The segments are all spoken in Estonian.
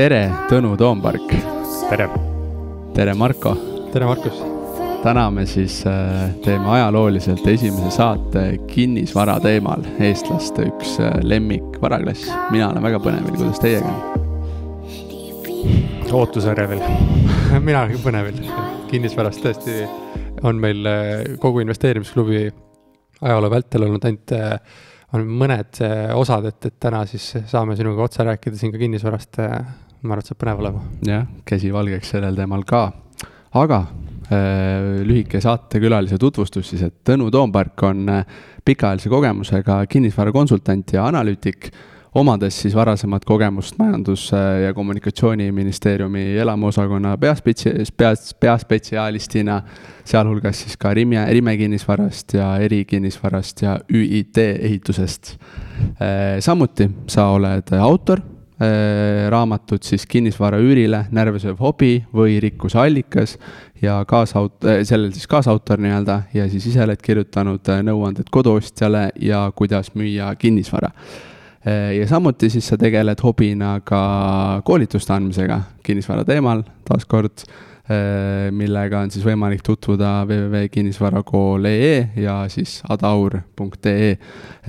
tere, Tõnu Toompark. tere. tere, Marko. tere, Markus. täna me siis äh, teeme ajalooliselt esimese saate kinnisvara teemal, eestlaste üks äh, lemmikvaraklass. mina olen väga põnevil, kuidas teiega on? ootusärevil mina olen põnevil, kinnisvarast tõesti on meil äh, kogu investeerimisklubi ajaloo vältel olnud ainult on mõned osad, et, et täna siis saame sinuga otse rääkida siin ka kinnisvarast ma arvan, et saab põnev olema. jah, käsi valgeks sellel teemal ka. aga äh, lühike saatekülalise tutvustus siis, et Tõnu Toompark on äh, pikaajalise kogemusega kinnisvarakonsultant ja analüütik omades siis varasemat kogemust Majandus- ja Kommunikatsiooniministeeriumi elamuosakonna peaspetsi-, pea, peaspetsialistina, sealhulgas siis ka Rime, Rime kinnisvarast ja erikinnisvarast ja ÜIT ehitusest. Äh, samuti sa oled autor Äh, raamatud siis Kinnisvara üürile, närvesööv hobi või rikkuse allikas ja kaasaut-, äh, sellel siis kaasautor nii-öelda ja siis ise oled kirjutanud äh, nõuanded koduostjale ja kuidas müüa kinnisvara. ja samuti siis sa tegeled hobina ka koolituste andmisega kinnisvara teemal, taaskord Äh, millega on siis võimalik tutvuda www.kinnisvarakool.ee ja siis adaur.ee.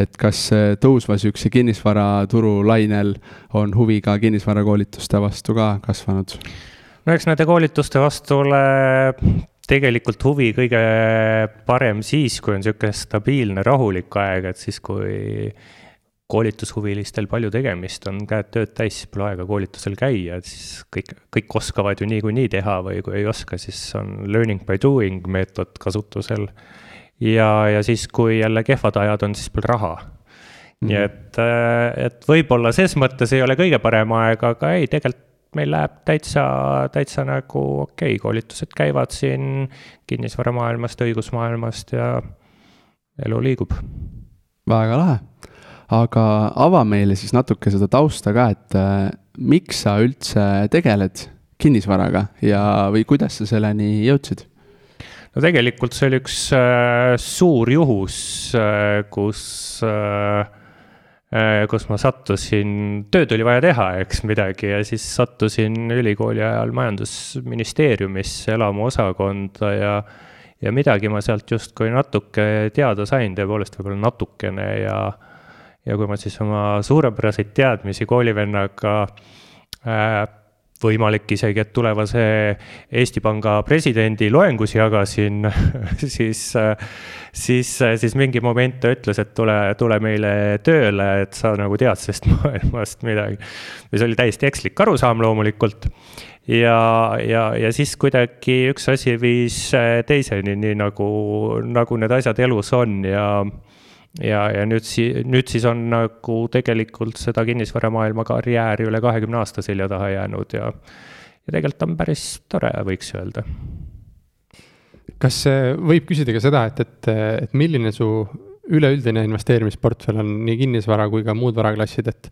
et kas äh, tõusva sihukese kinnisvaraturu lainel on huvi ka kinnisvarakoolituste vastu ka kasvanud? no eks nende koolituste vastu ole tegelikult huvi kõige parem siis, kui on sihuke stabiilne, rahulik aeg, et siis, kui koolitushuvilistel palju tegemist, on käed tööd täis, pole aega koolitusel käia, et siis kõik, kõik oskavad ju niikuinii teha või kui ei oska, siis on learning by doing meetod kasutusel. ja, ja siis, kui jälle kehvad ajad on, siis pole raha nii et, äh, et võib-olla ses mõttes ei ole kõige parem aeg, aga ei, tegelikult meil läheb täitsa, täitsa nagu okei okay,, koolitused käivad siin kinnisvaramaailmast, õigusmaailmast ja elu liigub. väga lahe aga ava meile siis natuke seda tausta ka, et äh, miks sa üldse tegeled kinnisvaraga ja, või kuidas sa selleni jõudsid? no tegelikult see oli üks äh, suur juhus äh,, kus äh, äh, kus ma sattusin, tööd oli vaja teha, eks midagi, ja siis sattusin ülikooli ajal majandusministeeriumisse elamuosakonda ja ja midagi ma sealt justkui natuke teada sain, tõepoolest võib-olla natukene ja ja kui ma siis oma suurepäraseid teadmisi koolivennaga äh, võimalik isegi, et tulevase Eesti Panga presidendi loengus jagasin siis, siis, siis mingi moment ta ütles, et tule, tule meile tööle, et sa nagu tead sellest maailmast midagi. mis oli täiesti ekslik arusaam loomulikult. ja, ja, ja siis kuidagi üks asi viis teiseni, nii nagu, nagu need asjad elus on ja ja, ja nüüd si-, nüüd siis on nagu tegelikult seda kinnisvaramaailma karjääri üle kahekümne aasta selja taha jäänud ja, ja tegelikult on päris tore, võiks öelda. kas võib küsida ka seda, et, et, et milline su üleüldine investeerimisportfell on nii kinnisvara kui ka muud varaklassid, et,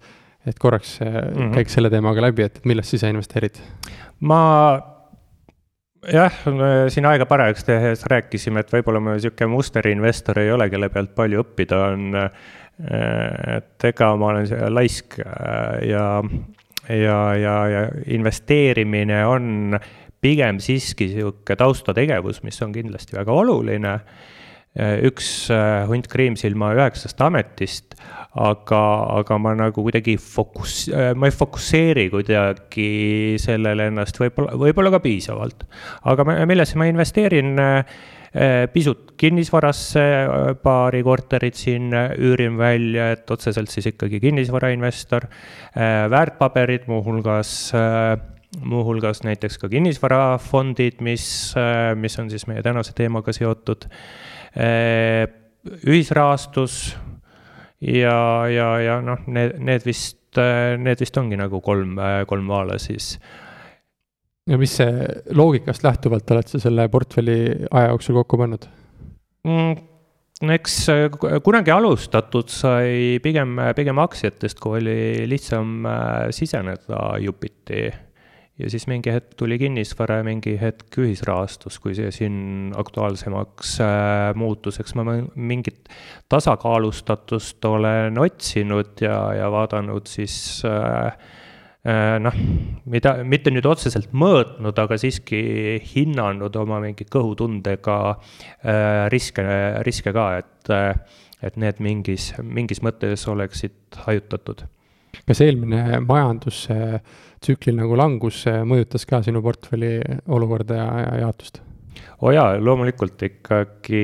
et korraks mm -hmm. käiks selle teemaga läbi, et millest ise investeerid? ma jah, siin aega parajaks tehes rääkisime, et võib-olla ma sihuke musterinvestor ei ole, kelle pealt palju õppida on. et ega ma olen laisk ja, ja, ja, ja investeerimine on pigem siiski sihuke taustategevus, mis on kindlasti väga oluline üks hunt kriimsilma üheksast ametist, aga, aga ma nagu kuidagi fokus, ma ei fokusseeri kuidagi sellele ennast võib-olla, võib-olla ka piisavalt. aga millesse ma investeerin pisut kinnisvarasse, paari korterit siin üürin välja, et otseselt siis ikkagi kinnisvarainvestor. Väärtpaberid, muuhulgas muuhulgas näiteks ka kinnisvarafondid, mis, mis on siis meie tänase teemaga seotud. Eh, ühisrahastus ja, ja, ja noh, need, need vist, need vist ongi nagu kolm, kolm vaala siis. ja mis see loogikast lähtuvalt oled sa selle portfelli aja jooksul kokku pannud mm,? no eks kunagi alustatud sai pigem, pigem aktsiatest, kui oli lihtsam äh, siseneda Jupiti ja siis mingi hetk tuli kinnisvara ja mingi hetk ühisrahastus, kui see siin aktuaalsemaks äh, muutus, eks ma mingit tasakaalustatust olen otsinud ja, ja vaadanud siis äh, noh, mida, mitte nüüd otseselt mõõtnud, aga siiski hinnanud oma mingi kõhutundega äh, riske, riske ka, et, et need mingis, mingis mõttes oleksid hajutatud. Kas eelmine majandustsükli nagu langus mõjutas ka sinu portfelli olukorda ja, ja jaotust? oo oh jaa, loomulikult ikkagi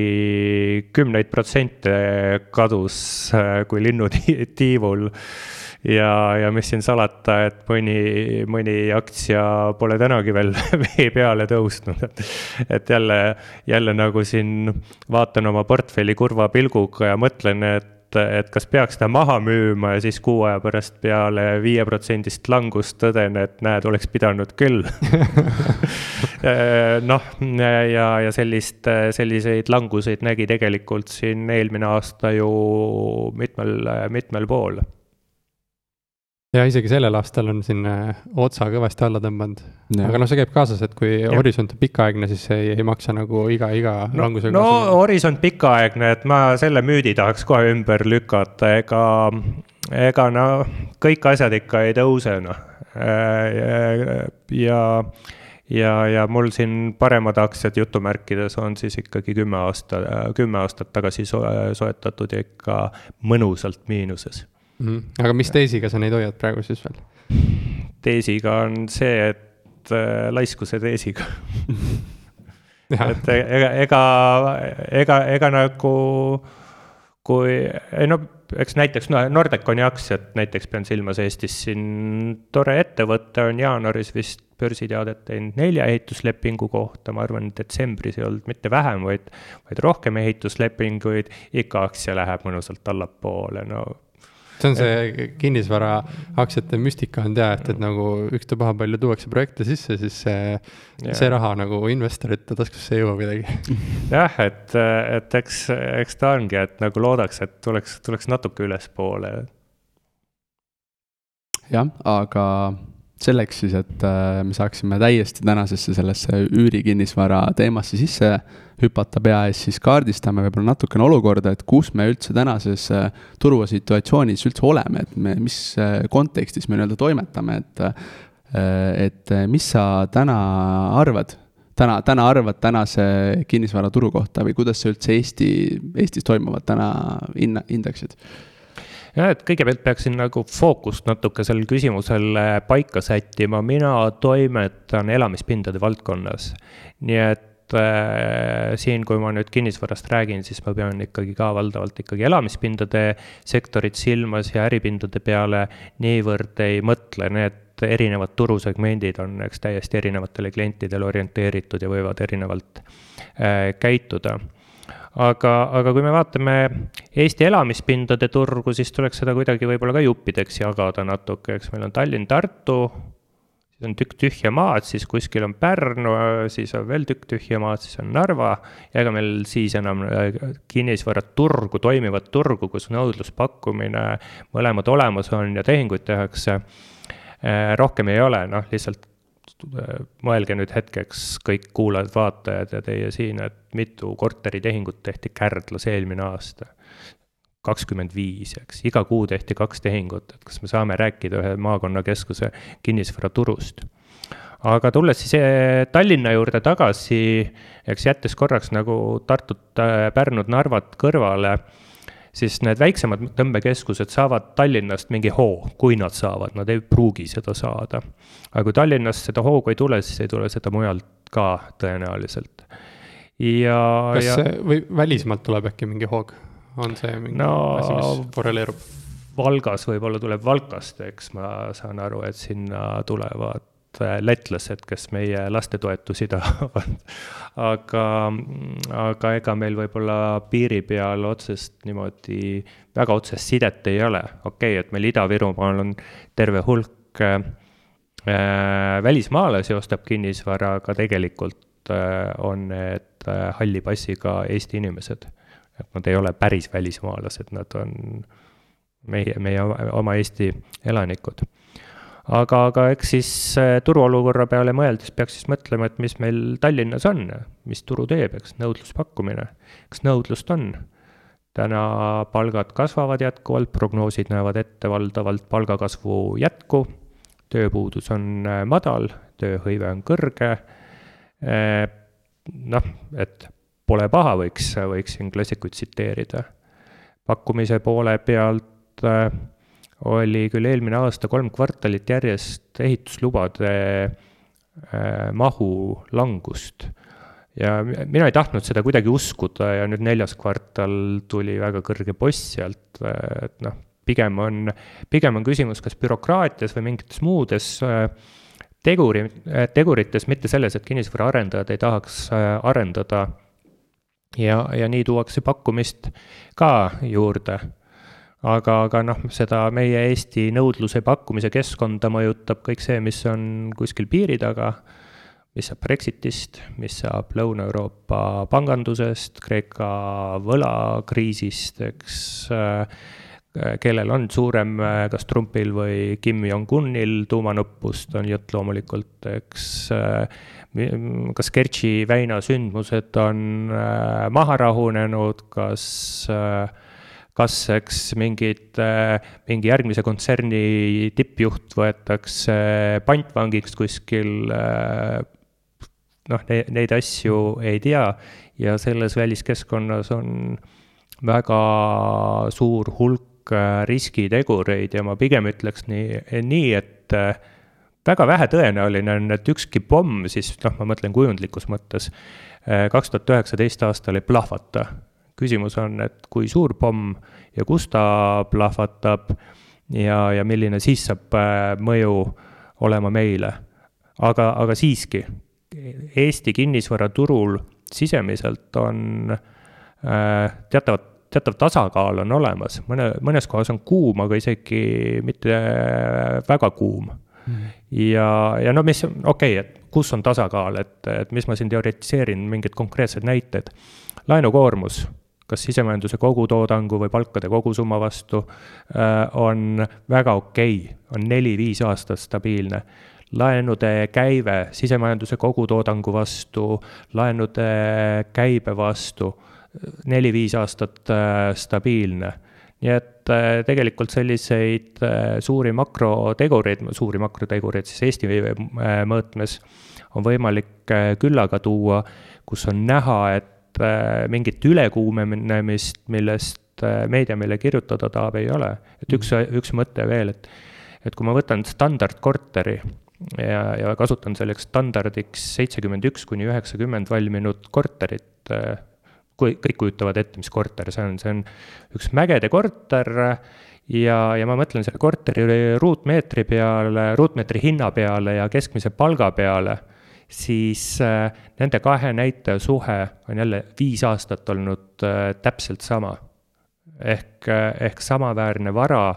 kümneid protsente kadus kui linnutiivul ja, ja mis siin salata, et mõni, mõni aktsia pole tänagi veel vee peale tõusnud, et. et jälle, jälle nagu siin vaatan oma portfelli kurva pilguga ja mõtlen, et et kas peaks ta maha müüma ja siis kuu aja pärast peale viieprotsendist langust tõden, et näed, oleks pidanud küll. Noh, ja, ja sellist, selliseid languseid nägi tegelikult siin eelmine aasta ju mitmel, mitmel pool ja isegi sellel aastal on siin äh, otsa kõvasti alla tõmmanud. aga noh, see käib kaasas, et kui ja. horisont on pikaaegne, siis ei, ei maksa nagu iga, iga no, langusega. no kaasa. horisont pikaaegne, et ma selle müüdi tahaks kohe ümber lükata, ega, ega no kõik asjad ikka ei tõuse, noh. Äh, ja, ja, ja mul siin paremad aktsiad jutumärkides on siis ikkagi kümme aasta, kümme aastat tagasi soetatud ja ikka mõnusalt miinuses mm. -hmm. aga mis teesiga sa neid hoiad praegu siis veel? teesiga on see, et äh, laiskuse teesiga et ega, ega, ega, ega nagu kui, ei no eks näiteks no Nordeconi aktsiat näiteks pean silmas Eestis siin, tore ettevõte on jaanuaris vist börsiteadet teinud nelja ehituslepingu kohta, ma arvan, detsembris ei olnud mitte vähem, vaid, vaid rohkem ehituslepinguid, ikka aktsia läheb mõnusalt allapoole, no see on see kinnisvara aktsiate müstika on tea, et, et nagu ükstapuha palju tuuakse projekte sisse, siis see, see raha nagu investorite taskusse ei jõua kuidagi. jah, et, et eks, eks ta ongi, et nagu loodaks, et tuleks, tuleks natuke ülespoole. jah, aga selleks siis, et äh, me saaksime täiesti tänasesse sellesse üürikinnisvara teemasse sisse hüpata pea ees, siis kaardistame võib-olla natukene olukorda, et kus me üldse tänases äh, turusituatsioonis üldse oleme, et me, mis äh, kontekstis me nii-öelda toimetame, et et mis sa täna arvad, täna, täna arvad tänase kinnisvaraturu kohta või kuidas sa üldse Eesti, Eestis toimuvad täna hinna, indeksid? jah, et kõigepealt peaksin nagu fookust natuke sellel küsimusel paika sättima, mina toimetan elamispindade valdkonnas. nii et äh, siin, kui ma nüüd kinnisvarast räägin, siis ma pean ikkagi ka valdavalt ikkagi elamispindade sektorit silmas ja äripindade peale niivõrd ei mõtle, need erinevad turusegmendid on eks täiesti erinevatele klientidele orienteeritud ja võivad erinevalt äh, käituda. Aga, aga kui me vaatame Eesti elamispindade turgu, siis tuleks seda kuidagi võib-olla ka juppideks jagada natuke, eks meil on Tallinn-Tartu, siis on tükk tühja maad, siis kuskil on Pärnu, siis on veel tükk tühja maad, siis on Narva ja ega meil siis enam äh, kinnisvaraturgu, toimivat turgu, kus nõudluspakkumine mõlemad olemas on ja tehinguid tehakse, äh, rohkem ei ole, noh, lihtsalt mõelge nüüd hetkeks kõik kuulajad-vaatajad ja teie siin, et mitu korteritehingut tehti Kärdlas eelmine aasta. Kakskümmend viis, eks, iga kuu tehti kaks tehingut, et kas me saame rääkida ühe maakonnakeskuse kinnisvaraturust. aga tulles siis eh, Tallinna juurde tagasi, eks jättes korraks nagu Tartut, Pärnut, Narvat kõrvale siis need väiksemad tõmbekeskused saavad Tallinnast mingi hoo, kui nad saavad, nad ei pruugi seda saada. aga kui Tallinnast seda hoogu ei tule, siis ei tule seda mujalt ka tõenäoliselt. ja. kas ja... või välismaalt tuleb äkki mingi hoog, on see mingi no, asi, mis korreleerub? Valgas võib-olla tuleb Valkast, eks ma saan aru, et sinna tulevad Äh, lätlased, kes meie lastetoetusi tahavad. aga, aga ega meil võib-olla piiri peal otsest niimoodi väga otsest sidet ei ole. okei okay,, et meil Ida-Virumaal on terve hulk äh, välismaalasi ostab kinnisvara, aga tegelikult äh, on need äh, halli passiga Eesti inimesed. Et nad ei ole päris välismaalased, nad on meie, meie oma Eesti elanikud. Aga, aga eks siis äh, turuolukorra peale mõeldes peaks siis mõtlema, et mis meil Tallinnas on, mis turu teeb, eks nõudluspakkumine, kas nõudlust on? täna palgad kasvavad jätkuvalt, prognoosid näevad ette valdavalt palgakasvu jätku, tööpuudus on madal, tööhõive on kõrge, noh, et pole paha, võiks, võiks siin klassikuid tsiteerida. pakkumise poole pealt äh, oli küll eelmine aasta kolm kvartalit järjest ehituslubade äh, mahu langust. ja mina ei tahtnud seda kuidagi uskuda ja nüüd neljas kvartal tuli väga kõrge post sealt, et noh, pigem on, pigem on küsimus kas bürokraatias või mingites muudes äh, teguri, tegurites, mitte selles, et kinnisvaraarendajad ei tahaks arendada ja, ja nii tuuakse pakkumist ka juurde. aga, aga noh, seda meie Eesti nõudluse pakkumise keskkonda mõjutab kõik see, mis on kuskil piiri taga, mis saab Brexitist, mis saab Lõuna-Euroopa pangandusest, Kreeka võlakriisist, eks äh, kellel on suurem, kas Trumpil või Kim Jong-unil tuumanõppust, on jutt loomulikult, eks äh, kas Kertši väina sündmused on äh, maha rahunenud, kas äh, kas eks mingid, äh, mingi järgmise kontserni tippjuht võetakse pantvangiks kuskil, noh, neid asju ei tea. Ja selles väliskeskkonnas on väga suur hulk riskitegureid ja ma pigem ütleks nii, nii, et väga vähetõenäoline on, et ükski pomm siis, noh, ma mõtlen kujundlikus mõttes, äh, kaks tuhat üheksateist aastal ei plahvata. küsimus on, et kui suur pomm ja kus ta plahvatab ja, ja milline siis saab äh, mõju olema meile. aga, aga siiski, Eesti kinnisvaraturul sisemiselt on äh, teatavat teatav tasakaal on olemas, mõne, mõnes kohas on kuum, aga isegi mitte väga kuum ja, ja no mis, okei okay,, et kus on tasakaal, et, et mis ma siin teoritiseerin, mingid konkreetsed näited. laenukoormus, kas sisemajanduse kogutoodangu või palkade kogusumma vastu äh, on väga okei okay,, on neli-viis aastat stabiilne laenude käive sisemajanduse kogutoodangu vastu, laenude käibe vastu neli-viis aastat äh, stabiilne nii et äh, tegelikult selliseid äh, suuri makrotegureid, suuri makrotegureid siis Eesti äh, mõõtmes on võimalik küllaga tuua, kus on näha, et mingit ülekuumenemist, millest meedia meile kirjutada tahab, ei ole. et üks, üks mõte veel, et, et kui ma võtan standardkorteri ja, ja kasutan selleks standardiks seitsekümmend üks kuni üheksakümmend valminud korterit kui kõik kujutavad ette, mis korter see on, see on üks mägede korter ja, ja ma mõtlen selle korteri ruutmeetri peale, ruutmeetri hinna peale ja keskmise palga peale, siis äh, nende kahe näitaja suhe on jälle viis aastat olnud äh, täpselt sama. ehk, äh, ehk samaväärne vara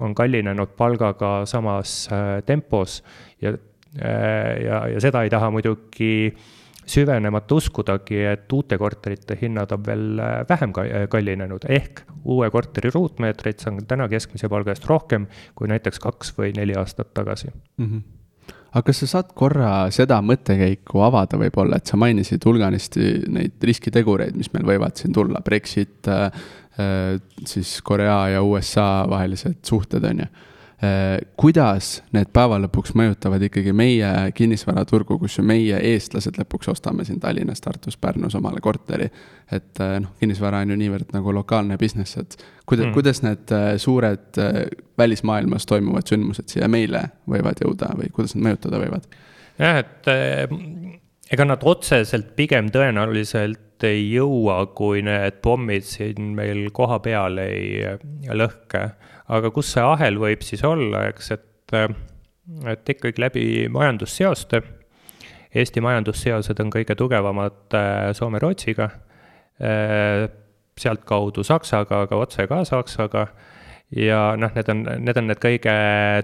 on kallinenud palgaga samas tempos ja ja, ja seda ei taha muidugi äh, süvenemata uskudagi, et uute korterite hinnad on veel äh, vähem äh, kallinenud, ehk uue korteri ruutmeetreid saan täna keskmise palga eest rohkem kui näiteks kaks või neli aastat tagasi. Mm. -hmm aga kas sa saad korra seda mõttekäiku avada võib-olla, et sa mainisid hulganisti neid riskitegureid, mis meil võivad siin tulla, Brexit, äh, siis Korea ja USA vahelised suhted, on ju kuidas need päeva lõpuks mõjutavad ikkagi meie kinnisvaraturgu, kus ju meie, eestlased, lõpuks ostame siin Tallinnas, Tartus, Pärnus omale korteri. et äh, noh, kinnisvara on ju niivõrd nagu lokaalne business, et kuidas mm., kuidas need äh, suured välismaailmas toimuvad sündmused siia meile võivad jõuda või kuidas nad mõjutada võivad? jah, et ega nad otseselt pigem tõenäoliselt ei jõua, kui need pommid siin meil kohapeal ei lõhke aga kus see ahel võib siis olla, eks, et, et ikkagi läbi majandusseoste. Eesti majandusseosed on kõige tugevamad äh, Soome-Rootsiga, äh, sealtkaudu Saksaga, aga otse ka Saksaga ja noh, need on, need on need kõige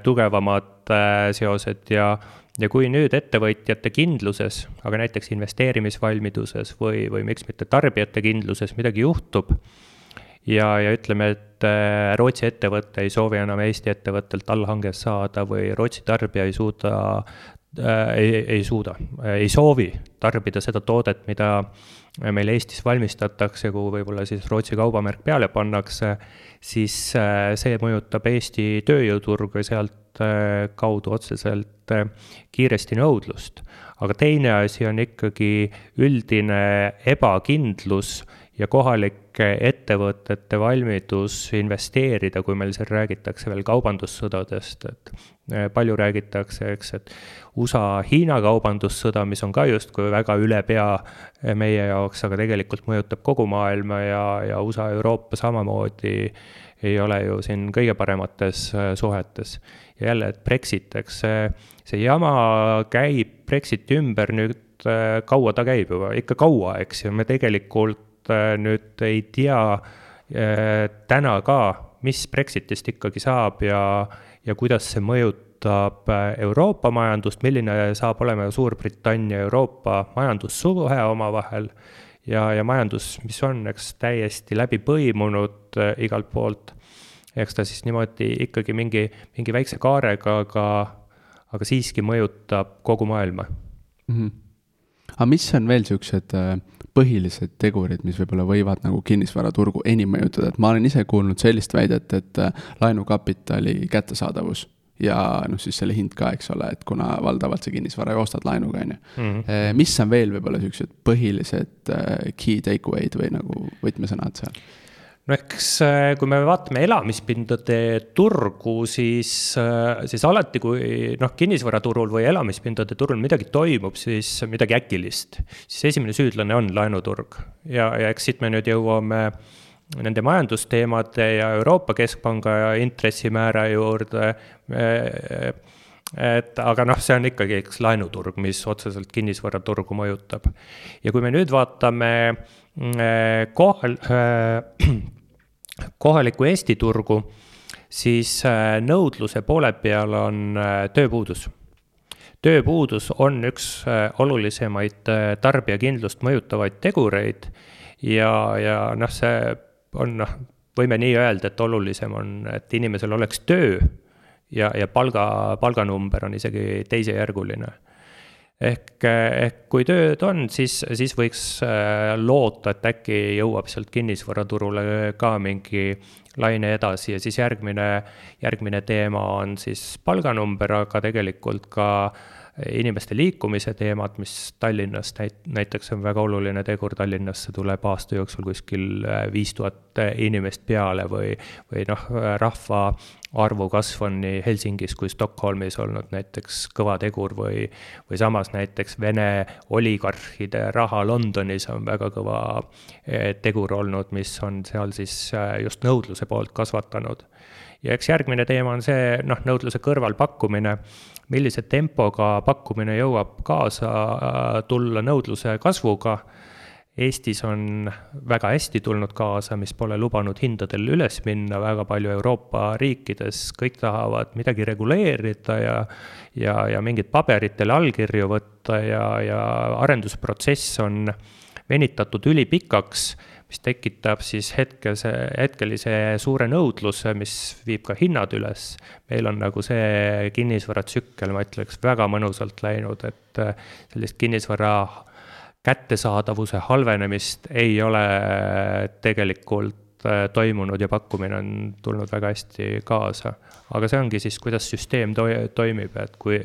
tugevamad äh, seosed ja, ja kui nüüd ettevõtjate kindluses, aga näiteks investeerimisvalmiduses või, või miks mitte tarbijate kindluses midagi juhtub ja, ja ütleme, et äh, Rootsi ettevõte ei soovi enam Eesti ettevõttelt allhanget saada või Rootsi tarbija ei suuda ei, ei suuda, ei soovi tarbida seda toodet, mida meil Eestis valmistatakse, kuhu võib-olla siis Rootsi kaubamärk peale pannakse, siis äh, see mõjutab Eesti tööjõuturgu ja sealt äh, kaudu otseselt äh, kiiresti nõudlust. aga teine asi on ikkagi üldine ebakindlus ja kohalike ettevõtete valmidus investeerida, kui meil siin räägitakse veel kaubandussõdadest, et eh, palju räägitakse, eks, et USA-Hiina kaubandussõda, mis on ka justkui väga üle pea eh, meie jaoks, aga tegelikult mõjutab kogu maailma ja, ja USA-Euroopa samamoodi ei ole ju siin kõige paremates eh, suhetes. ja jälle, et Brexit, eks see, see jama käib Brexiti ümber nüüd kaua ta käib juba, ikka kaua, eks ju, me tegelikult nüüd ei tea äh, täna ka, mis Brexitist ikkagi saab ja, ja kuidas see mõjutab äh, Euroopa majandust, milline saab olema Suurbritannia ja Euroopa majandussuhe omavahel ja, ja majandus, mis on, eks täiesti läbi põimunud igalt poolt. eks ta siis niimoodi ikkagi mingi, mingi väikse kaarega, aga, aga siiski mõjutab kogu maailma mm. -hmm. aga mis on veel siuksed äh, põhilised tegurid, mis võib-olla võivad nagu kinnisvaraturgu enim mõjutada, et ma olen ise kuulnud sellist väidet, et äh, laenukapitali kättesaadavus ja noh, siis selle hind ka, eks ole, et kuna valdavalt see kinnisvara ju ostad laenuga, on ju. Mhm. Äh, mis on veel võib-olla niisugused põhilised äh, key take away'd või nagu võtmesõnad seal? No eks äh, kui me vaatame elamispindade turgu, siis, äh, siis alati, kui noh, kinnisvaraturul või elamispindade turul midagi toimub, siis midagi äkilist, siis esimene süüdlane on laenuturg. ja, ja eks siit me nüüd jõuame nende majandusteemade ja Euroopa Keskpanga intressimäära juurde et aga noh, see on ikkagi eks laenuturg, mis otseselt kinnisvaraturgu mõjutab. ja kui me nüüd vaatame mm, kohal äh, kohalikku Eesti turgu, siis äh, nõudluse poole peal on tööpuudus. tööpuudus on üks olulisemaid tarbijakindlust mõjutavaid tegureid ja, ja noh, see on noh, võime nii öelda, et olulisem on, et inimesel oleks töö ja, ja palga, palganumber on isegi teisejärguline. Ehk, ehk kui tööd on, siis, siis võiks äh, loota, et äkki jõuab sealt kinnisvaraturule ka mingi laine edasi ja siis järgmine, järgmine teema on siis palganumber, aga tegelikult ka inimeste liikumise teemad, mis Tallinnas näit-, näiteks on väga oluline tegur, Tallinnasse tuleb aasta jooksul kuskil äh, viis tuhat inimest peale või, või noh, rahva arvu kasv on nii Helsingis kui Stockholmis olnud näiteks kõva tegur või, või samas näiteks Vene oligarhide raha Londonis on väga kõva eh, tegur olnud, mis on seal siis eh, just nõudluse poolt kasvatanud. ja eks järgmine teema on see, noh, nõudluse kõrval pakkumine, millise tempoga pakkumine jõuab kaasa eh, tulla nõudluse kasvuga Eestis on väga hästi tulnud kaasa, mis pole lubanud hindadel üles minna väga palju Euroopa riikides, kõik tahavad midagi reguleerida ja ja, ja mingid paberitele allkirju võtta ja, ja arendusprotsess on venitatud ülipikaks, mis tekitab siis hetkese, hetkelise suure nõudluse, mis viib ka hinnad üles. meil on nagu see kinnisvaratsükkel, ma ütleks, väga mõnusalt läinud, et sellist kinnisvara kättesaadavuse halvenemist ei ole tegelikult äh, toimunud ja pakkumine on tulnud väga hästi kaasa. aga see ongi siis, kuidas süsteem to-, toimib, et kui,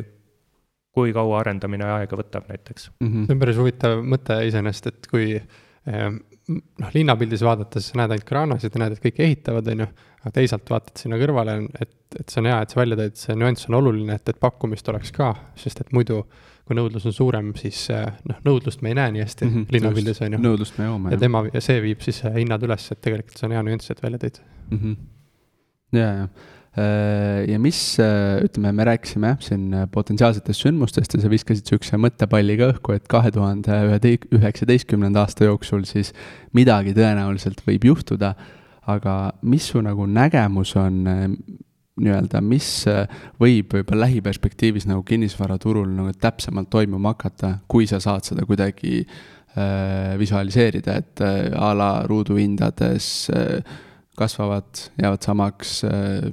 kui kaua arendamine aega võtab näiteks mm. -hmm. see on päris huvitav mõte iseenesest, et kui ehm, noh, linnapildis vaadates sa näed ainult kraanasid ja näed, et kõik ehitavad, on ju, aga teisalt vaatad sinna kõrvale, et, et see on hea, et sa välja tõid, see nüanss on oluline, et, et pakkumist oleks ka, sest et muidu äh, kui nõudlus on suurem, siis äh, noh, nõudlust me ei näe nii hästi mm -hmm, linnapildis, on ju. nõudlust me joome. ja tema, ja see viib siis äh, hinnad üles, et tegelikult see on hea nüanss, et välja tõid mm. -hmm. ja, ja äh, ja mis, ütleme, me rääkisime jah, siin potentsiaalsetest sündmustest ja sa viskasid niisuguse mõttepalliga õhku, et kahe tuhande üheksateistkümnenda aasta jooksul siis midagi tõenäoliselt võib juhtuda, aga mis su nagu nägemus on, nii-öelda, mis äh, võib võib-olla lähiperspektiivis nagu kinnisvaraturul nagu täpsemalt toimuma hakata, kui sa saad seda kuidagi äh, visualiseerida, et äh, a la ruuduhindades äh, kasvavad, jäävad samaks äh,,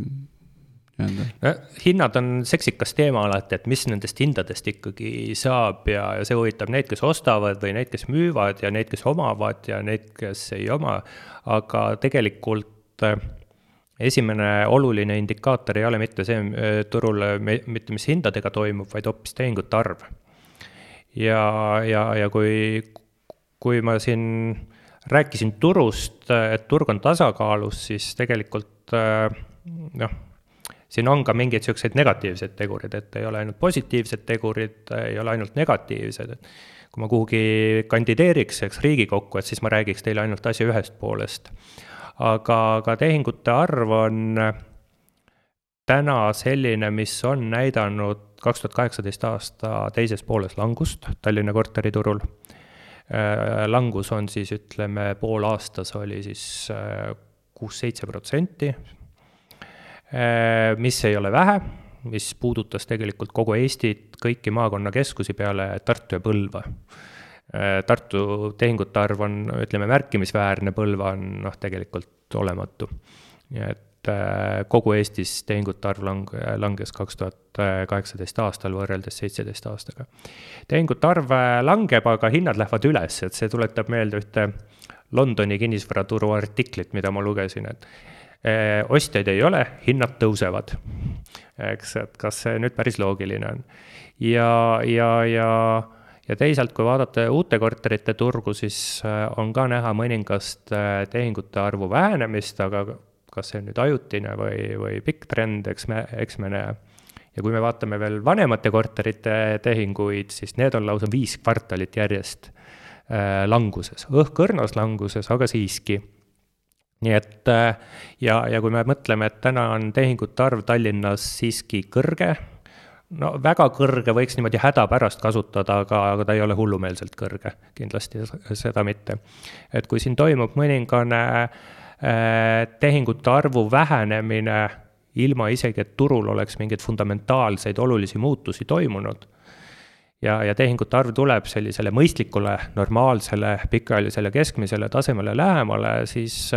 nii-öelda? hinnad on seksikas teema alati, et mis nendest hindadest ikkagi saab ja, ja see huvitab neid, kes ostavad või neid, kes müüvad ja neid, kes omavad ja neid, kes ei oma. aga tegelikult äh, esimene oluline indikaator ei ole mitte see äh, turul, mitte mis hindadega toimub, vaid hoopis tehingute arv. ja, ja, ja kui, kui ma siin rääkisin turust, et turg on tasakaalus, siis tegelikult noh siin on ka mingeid niisuguseid negatiivseid tegureid, et ei ole ainult positiivsed tegurid, ei ole ainult negatiivsed, et kui ma kuhugi kandideeriks, eks, Riigikokku, et siis ma räägiks teile ainult asja ühest poolest. Aga, aga tehingute arv on täna selline, mis on näidanud kaks tuhat kaheksateist aasta teises pooles langust Tallinna korteriturul. Äh, langus on siis, ütleme, poolaastas oli siis äh, kuus-seitse protsenti, Äh, mis ei ole vähe, mis puudutas tegelikult kogu Eestit, kõiki maakonnakeskusi peale Tartu ja Põlva. Äh, Tartu tehingute arv on, ütleme, märkimisväärne, Põlva on noh, tegelikult olematu. nii et äh, kogu Eestis tehingute arv lang-, langes kaks tuhat kaheksateist aastal võrreldes seitseteist aastaga. tehingute arv langeb, aga hinnad lähevad üles, et see tuletab meelde ühte Londoni kinnisvaraturu artiklit, mida ma lugesin, et Äh, ostjaid ei ole, hinnad tõusevad. eks, et kas see nüüd päris loogiline on. ja, ja, ja, ja teisalt, kui vaadata uute korterite turgu, siis äh, on ka näha mõningast äh, tehingute arvu vähenemist, aga kas see on nüüd ajutine või, või pikk trend, eks me, eks me näe. ja kui me vaatame veel vanemate korterite tehinguid, siis need on lausa viis kvartalit järjest languses, õhkõrnas languses, aga siiski nii et äh, ja, ja kui me mõtleme, et täna on tehingute arv Tallinnas siiski kõrge, no väga kõrge võiks niimoodi hädapärast kasutada, aga, aga ta ei ole hullumeelselt kõrge, kindlasti seda mitte. et kui siin toimub mõningane äh, tehingute arvu vähenemine, ilma isegi, et turul oleks mingeid fundamentaalseid olulisi muutusi toimunud, ja, ja tehingute arv tuleb sellisele mõistlikule, normaalsele, pikaajalisele keskmisele tasemele lähemale, siis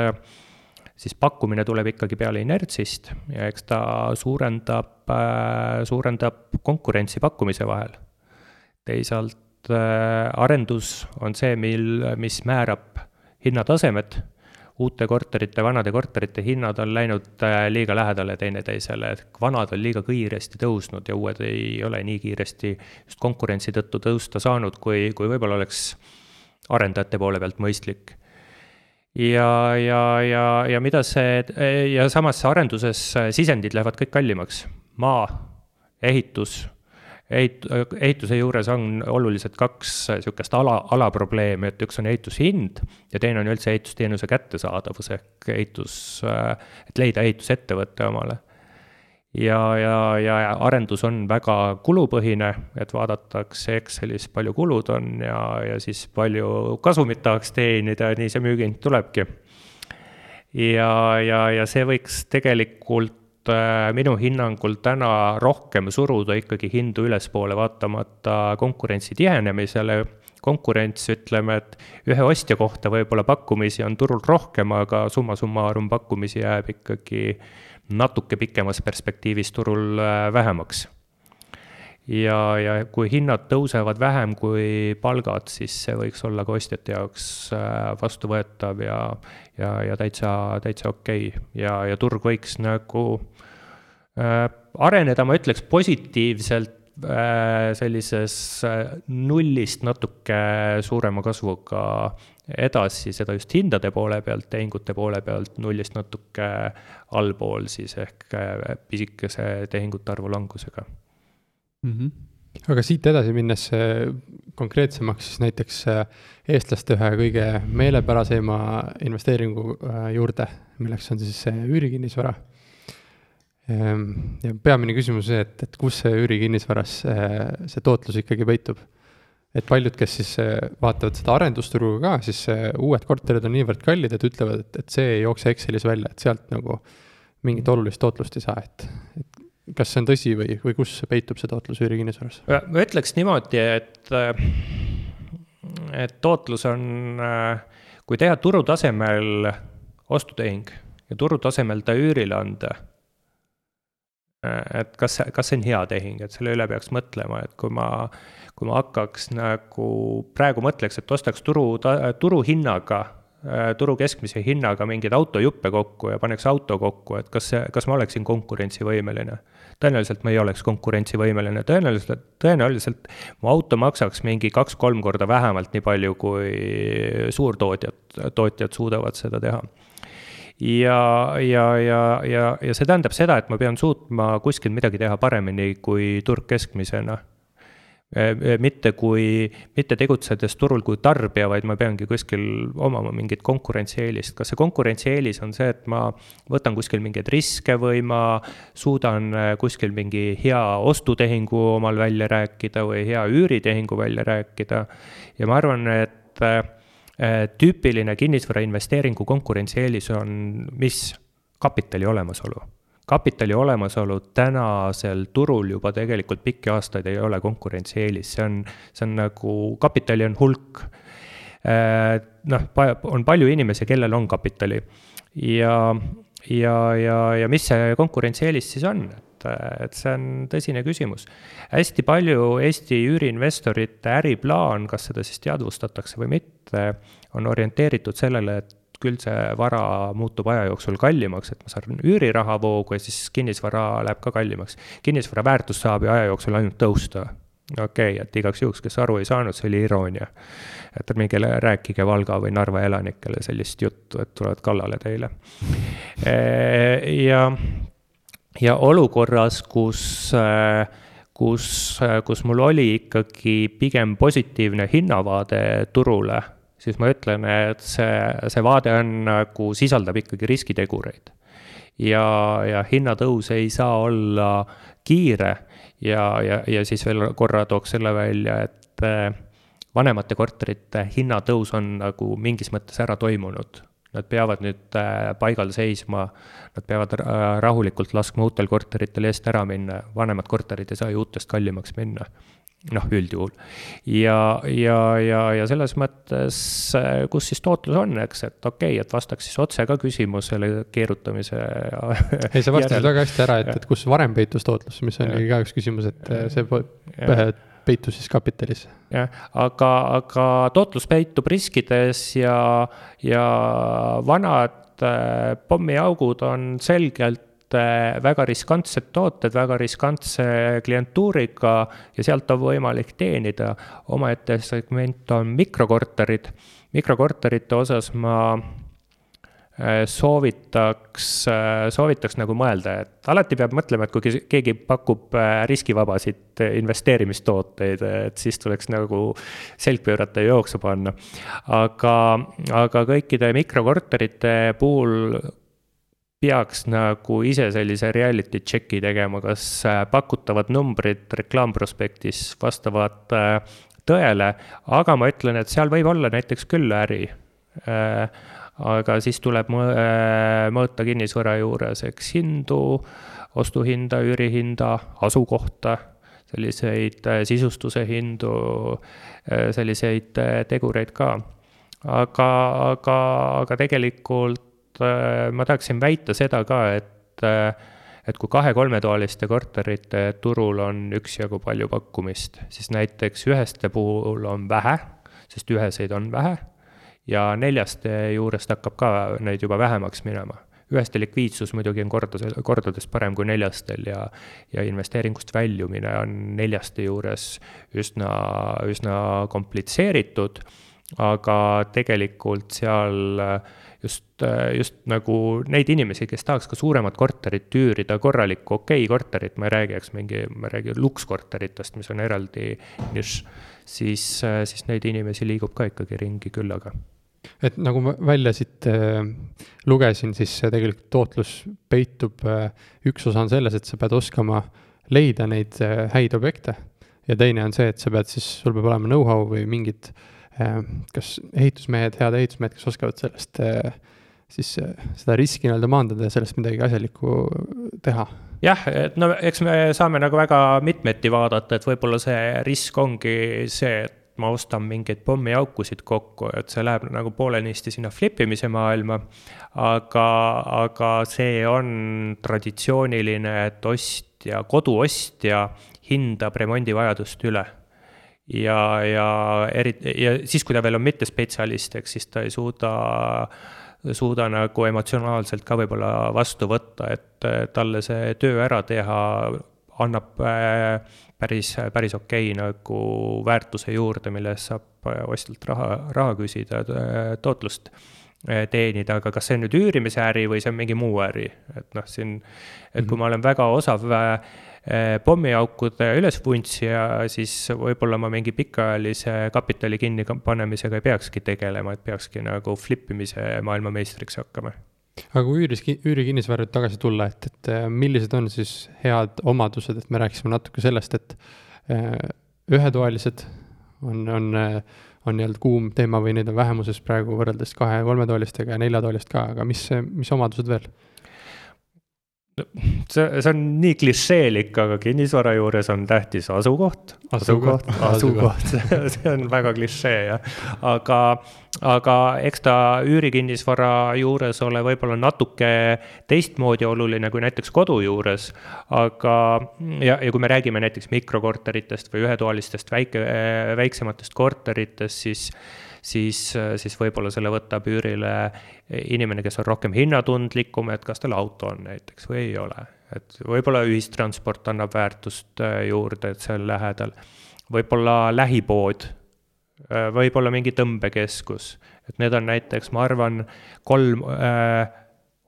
siis pakkumine tuleb ikkagi peale inertsist ja eks ta suurendab, suurendab konkurentsi pakkumise vahel. teisalt arendus on see, mil, mis määrab hinnatasemed uute korterite, vanade korterite hinnad on läinud äh, liiga lähedale teineteisele, et vanad on liiga kiiresti tõusnud ja uued ei ole nii kiiresti just konkurentsi tõttu tõusta saanud, kui, kui võib-olla oleks arendajate poole pealt mõistlik. Ja, ja, ja, ja mida see, ja samas arenduses sisendid lähevad kõik kallimaks, maa, ehitus ehit-, ehituse juures on oluliselt kaks niisugust ala, alaprobleemi, et üks on ehitushind ja teine on üldse ehitusteenuse kättesaadavus ehk ehitus, et leida ehitusettevõte omale. Ja, ja, ja arendus on väga kulupõhine, et vaadatakse Excelis, palju kulud on ja, ja siis palju kasumit tahaks teenida, nii see müügihind tulebki. ja, ja, ja see võiks tegelikult Äh, minu hinnangul täna rohkem suruda ikkagi hindu ülespoole, vaatamata konkurentsi tihenemisele. konkurents, ütleme, et ühe ostja kohta võib-olla pakkumisi on turul rohkem, aga summa summarum pakkumisi jääb ikkagi natuke pikemas perspektiivis turul äh, vähemaks ja, ja kui hinnad tõusevad vähem kui palgad, siis see võiks olla ka ostjate jaoks äh, vastuvõetav ja, ja, ja täitsa, täitsa okei okay. ja, ja turg võiks nagu Äh, areneda, ma ütleks positiivselt äh, sellises nullist natuke suurema kasvuga edasi, seda just hindade poole pealt, tehingute poole pealt, nullist natuke allpool siis ehk pisikese tehingute arvu langusega mm. -hmm. aga siit edasi minnes konkreetsemaks, siis näiteks eestlaste ühe kõige meelepärasema investeeringu juurde, milleks on siis üürikinnisvara Ehm, ja peamine küsimus see, et, et kus see üürikinnisvaras see tootlus ikkagi peitub. Et paljud, kes siis eh, vaatavad seda arendusturgu ka, siis eh, uued korterid on niivõrd kallid, et ütlevad, et, et see ei jookse Excelis välja, et sealt nagu mingit olulist tootlust ei saa, et, et kas see on tõsi või, või kus peitub see tootlus üürikinnisvaras? ma ütleks niimoodi, et, et tootlus on, kui teha turutasemel ostutehing ja turutasemel ta üürile anda et kas, kas see on hea tehing, et selle üle peaks mõtlema, et kui ma, kui ma hakkaks nagu praegu mõtleks, et ostaks turu, turuhinnaga turu keskmise hinnaga mingeid autojuppe kokku ja paneks auto kokku, et kas see, kas ma oleksin konkurentsivõimeline. tõenäoliselt ma ei oleks konkurentsivõimeline, tõenäoliselt, tõenäoliselt mu auto maksaks mingi kaks-kolm korda vähemalt nii palju, kui suurtootjad, tootjad suudavad seda teha ja, ja, ja, ja, ja see tähendab seda, et ma pean suutma kuskil midagi teha paremini kui turg keskmisena mitte kui, mitte tegutsedes turul kui tarbija, vaid ma peangi kuskil omama mingit konkurentsieelist. kas see konkurentsieelis on see, et ma võtan kuskil mingeid riske või ma suudan kuskil mingi hea ostutehingu omal välja rääkida või hea üüritehingu välja rääkida. ja ma arvan, et Äh, tüüpiline kinnisvarainvesteeringu konkurentsieelis on mis? kapitali olemasolu. kapitali olemasolu tänasel turul juba tegelikult pikki aastaid ei ole konkurentsieelis, see on, see on nagu, kapitali on hulk. Äh, noh, on palju inimesi, kellel on kapitali ja, ja, ja, ja mis see konkurentsieelis siis on? Et, et see on tõsine küsimus. hästi palju Eesti üüriinvestorite äriplaan, kas seda siis teadvustatakse või mitte, on orienteeritud sellele, et küll see vara muutub aja jooksul kallimaks, et ma saan üürirahavoogu ja siis kinnisvara läheb ka kallimaks. kinnisvara väärtus saab ju aja jooksul ainult tõusta. okei okay,, et igaks juhuks, kes aru ei saanud, see oli iroonia. et mingile rääkige Valga või Narva elanikele sellist juttu, et tulevad kallale teile. ja ja olukorras, kus, äh, kus, äh, kus mul oli ikkagi pigem positiivne hinnavaade turule, siis ma ütlen, et see, see vaade on nagu, sisaldab ikkagi riskitegureid. ja, ja hinnatõus ei saa olla kiire ja, ja, ja siis veel korra tooks selle välja, et äh, vanemate korterite hinnatõus on nagu mingis mõttes ära toimunud Nad peavad nüüd äh, paigal seisma, nad peavad äh, rahulikult laskma uutel korteritel eest ära minna, vanemad korterid ei saa ju uutest kallimaks minna noh, üldjuhul. ja, ja, ja, ja selles mõttes, äh, kus siis tootlus on, eks, et okei okay,, et vastaks siis otse ka küsimusele keerutamise. ei, sa vastasid väga hästi ära, et, et kus varem peitus tootlus, mis oli ka üks küsimus, et see peitus siis kapitalis. jah, aga, aga tootlus peitub riskides ja, ja vanad äh, pommiaugud on selgelt äh, väga riskantsed tooted, väga riskantse klientuuriga ja sealt on võimalik teenida. omaette segment on mikrokorterid. mikrokorterite osas ma soovitaks, äh, soovitaks nagu mõelda, et alati peab mõtlema, et kui keegi pakub äh, riskivabasid investeerimistooteid, et siis tuleks nagu selg pöörata ja jooksu panna. aga, aga kõikide mikrokorterite puhul peaks nagu ise sellise reality check'i tegema, kas pakutavad numbrid reklaamprospektis vastavad tõele, aga ma ütlen, et seal võib olla näiteks küll äri aga siis tuleb äh, mõõta kinnisvara juures, eks hindu, ostuhinda, üürihinda, asukohta, selliseid äh, sisustuse hindu, äh, selliseid tegureid ka. aga, aga, aga tegelikult ma tahaksin väita seda ka, et et kui kahe-kolmetoaliste korterite turul on üksjagu palju pakkumist, siis näiteks üheste puhul on vähe, sest üheseid on vähe ja neljaste juurest hakkab ka neid juba vähemaks minema. üheste likviidsus muidugi on korda, kordades parem kui neljastel ja, ja investeeringust väljumine on neljaste juures üsna, üsna komplitseeritud, aga tegelikult seal just, just nagu neid inimesi, kes tahaks ka suuremat korterit üürida, korralikku okei okay korterit, ma ei räägi, eks mingi, ma räägin lukskorteritest, mis on eraldi nišš, siis, siis neid inimesi liigub ka ikkagi ringi küllaga et nagu ma välja siit äh, lugesin, siis tegelikult tootlus peitub äh,, üks osa on selles, et sa pead oskama leida neid äh, häid objekte. ja teine on see, et sa pead siis, sul peab olema know-how või mingid äh, kas ehitusmehed, head ehitusmehed, kes oskavad sellest äh, siis äh, seda riski nii-öelda maandada ja sellest midagi asjalikku teha. jah, et no eks me saame nagu väga mitmeti vaadata, et võib-olla see risk ongi see, et ma ostan mingeid pommiaukusid kokku, et see läheb nagu poolenisti sinna flip imise maailma. aga, aga see on traditsiooniline, et ostja, koduostja hindab remondivajadust üle ja, ja eriti, ja siis, kui ta veel on mittespetsialist, eks siis ta ei suuda, suuda nagu emotsionaalselt ka võib-olla vastu võtta, et talle see töö ära teha annab äh, päris, päris okei okay, nagu väärtuse juurde, mille eest saab äh, ostjalt raha, raha küsida, äh, tootlust äh, teenida, aga kas see on nüüd üürimise äri või see on mingi muu äri, et noh, siin, et kui mhm. ma olen väga osav pommiaukude ülesvuntsija, siis võib-olla ma mingi pikaajalise kapitali kinnipanemisega ei peakski tegelema, et peakski nagu flip imise maailmameistriks hakkama aga kui üüris, üürikinnisvara tagasi tulla, et, et äh, millised on siis head omadused, et me rääkisime natuke sellest, et äh, ühetoalised on, on, äh, on nii-öelda kuum teema või neid on vähemuses praegu võrreldes kahe-kolmetoalistega ja neljatoalist ka, aga mis, mis omadused veel? See, see on nii klišeelik, aga kinnisvara juures on tähtis asukoht, asukoht, asukoht, see on väga klišee jah. aga, aga eks ta üürikinnisvara juures ole võib-olla natuke teistmoodi oluline kui näiteks kodu juures. aga, ja, ja kui me räägime näiteks mikrokorteritest või ühetoalistest väike, väiksematest korteritest, siis siis, siis võib-olla selle võtab üürile inimene, kes on rohkem hinnatundlikum, et kas tal auto on näiteks või ei ole. et võib-olla ühistransport annab väärtust äh, juurde, et on lähedal. võib-olla lähipood, äh, võib-olla mingi tõmbekeskus, et need on näiteks, ma arvan, kolm äh,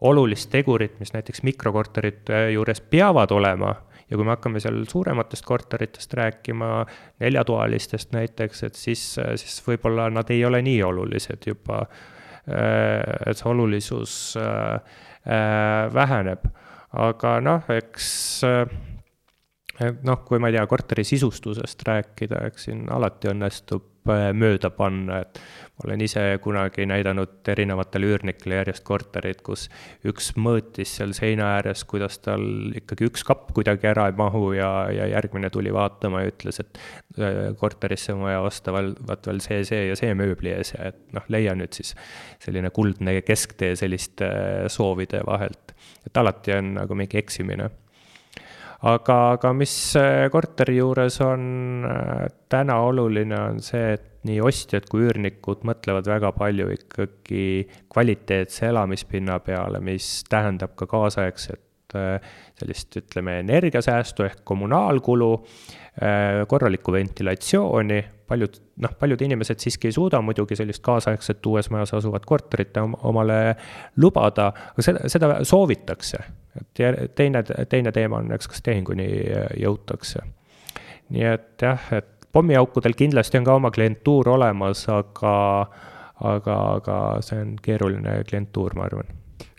olulist tegurit, mis näiteks mikrokorterite juures peavad olema ja kui me hakkame seal suurematest korteritest rääkima, neljatoalistest näiteks, et siis, siis võib-olla nad ei ole nii olulised juba. et see olulisus äh, äh, väheneb, aga noh, eks noh, kui ma ei tea, korteri sisustusest rääkida, eks siin alati õnnestub Äh, mööda panna, et ma olen ise kunagi näidanud erinevatele üürnikele järjest korterid, kus üks mõõtis seal seina ääres, kuidas tal ikkagi üks kapp kuidagi ära ei mahu ja, ja järgmine tuli vaatama ja ütles, et äh, korterisse on vaja osta vaat veel see, see ja see mööbli ees ja et noh, leia nüüd siis selline kuldne kesktee selliste soovide vahelt. et alati on nagu mingi eksimine aga, aga mis äh, korteri juures on äh, täna oluline, on see, et nii ostjad kui üürnikud mõtlevad väga palju ikkagi kvaliteetse elamispinna peale, mis tähendab ka kaasaegset äh, sellist, ütleme, energiasäästu ehk kommunaalkulu, korralikku ventilatsiooni, paljud, noh, paljud inimesed siiski ei suuda muidugi sellist kaasaegset uues majas asuvat korterit omale lubada, aga seda, seda soovitakse et teine, teine teema on, eks, kas tehinguni jõutakse. nii et jah, et pommiaukudel kindlasti on ka oma klientuur olemas, aga, aga, aga see on keeruline klientuur, ma arvan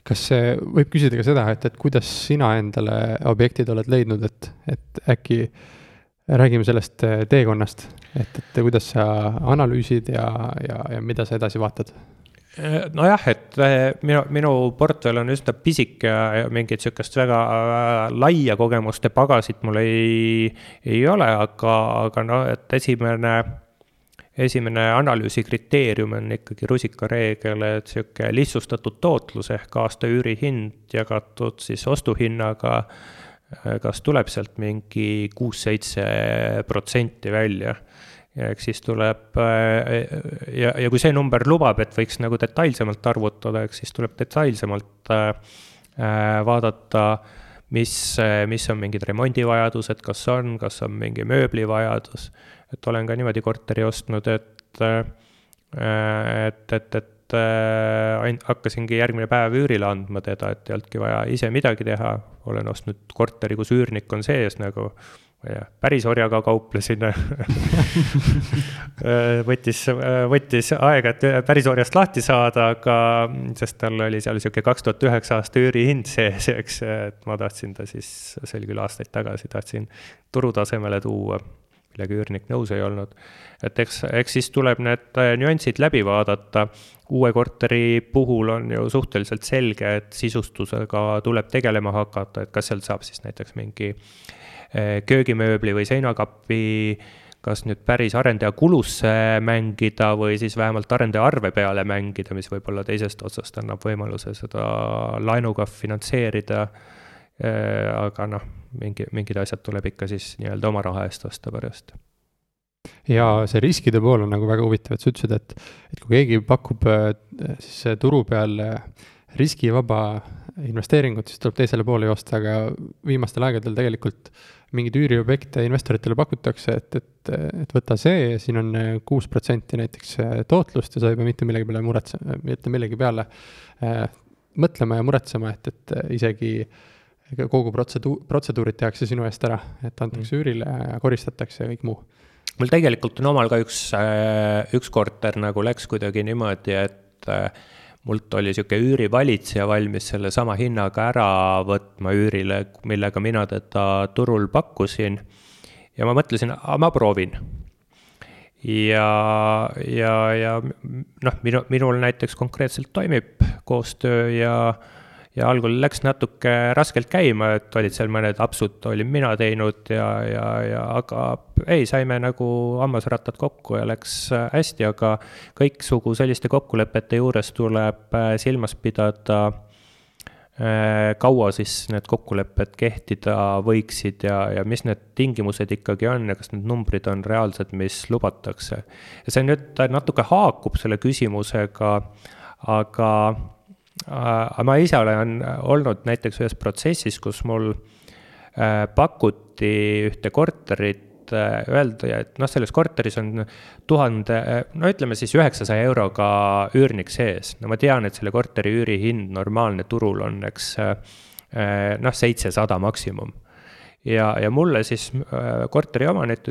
kas võib küsida ka seda, et, et kuidas sina endale objektid oled leidnud, et, et äkki räägime sellest teekonnast, et, et kuidas sa analüüsid ja, ja, ja mida sa edasi vaatad? nojah, et eh, minu, minu portfell on üsna pisike ja mingit sihukest väga äh, laia kogemuste pagasit mul ei, ei ole, aga, aga noh, et esimene, esimene analüüsi kriteerium on ikkagi rusikareegel, et sihuke lihtsustatud tootlus ehk aasta üürihind jagatud siis ostuhinnaga. Kas tuleb sealt mingi kuus-seitse protsenti välja ja eks siis tuleb äh, ja, ja kui see number lubab, et võiks nagu detailsemalt arvutada, eks siis tuleb detailsemalt äh, äh, vaadata, mis, mis on mingid remondivajadused, kas on, kas on mingi mööblivajadus. et olen ka niimoodi korteri ostnud, et, et, et, et ainult hakkasingi järgmine päev üürile andma teda, et ei olnudki vaja ise midagi teha. olen ostnud korteri, kus üürnik on sees nagu ma ei tea, päris orjaga kauplesin võttis, võttis aega, et päris orjast lahti saada, aga, sest tal oli seal sihuke kaks tuhat üheksa aasta üürihind sees, eks, et ma tahtsin ta siis, see oli küll aastaid tagasi, tahtsin turutasemele tuua, millega üürnik nõus ei olnud. et eks, eks siis tuleb need nüansid läbi vaadata. uue korteri puhul on ju suhteliselt selge, et sisustusega tuleb tegelema hakata, et kas sealt saab siis näiteks mingi äh, köögimööbli või seinakapi kas nüüd päris arendaja kulusse mängida või siis vähemalt arendaja arve peale mängida, mis võib-olla teisest otsast annab võimaluse seda laenuga finantseerida. Äh, aga noh, mingi, mingid asjad tuleb ikka siis nii-öelda oma raha eest osta pärast. Ja see riskide pool on nagu väga huvitav, et sa ütlesid, et, et kui keegi pakub äh, siis turu peal riskivaba investeeringut, siis tuleb teisele poole joosta, aga viimastel aegadel tegelikult mingeid üüriobjekte investoritele pakutakse, et, et, et võta see, siin on kuus protsenti näiteks tootlust ja sa ei pea mitte millegi peale muretsema, mitte millegi peale äh, mõtlema ja muretsema, et, et isegi kogu protseduur, protseduurid tehakse sinu eest ära, et antakse mm. üürile ja koristatakse ja kõik muu mul tegelikult on omal ka üks, äh, üks korter nagu läks kuidagi niimoodi, et äh, mult oli niisugune üürivalitseja valmis sellesama hinnaga ära võtma üürile, millega mina teda turul pakkusin. ja ma mõtlesin, ma proovin. ja, ja, ja noh, minu, minul näiteks konkreetselt toimib koostöö ja ja algul läks natuke raskelt käima, et olid seal mõned apsud, olin mina teinud ja, ja, ja aga ei, saime nagu hammasrattad kokku ja läks äh, hästi, aga kõiksugu selliste kokkulepete juures tuleb äh, silmas pidada äh, kaua siis need kokkulepped kehtida võiksid ja, ja mis need tingimused ikkagi on ja kas need numbrid on reaalsed, mis lubatakse. ja see nüüd natuke haakub selle küsimusega, aga aga ma ise olen olnud näiteks ühes protsessis, kus mul äh, pakuti ühte korterit äh, öeldi, et noh, selles korteris on tuhande, no ütleme siis üheksasaja euroga üürnik sees. no ma tean, et selle korteri üürihind normaalne turul on, eks äh, noh, seitsesada maksimum. ja, ja mulle siis korteriomanik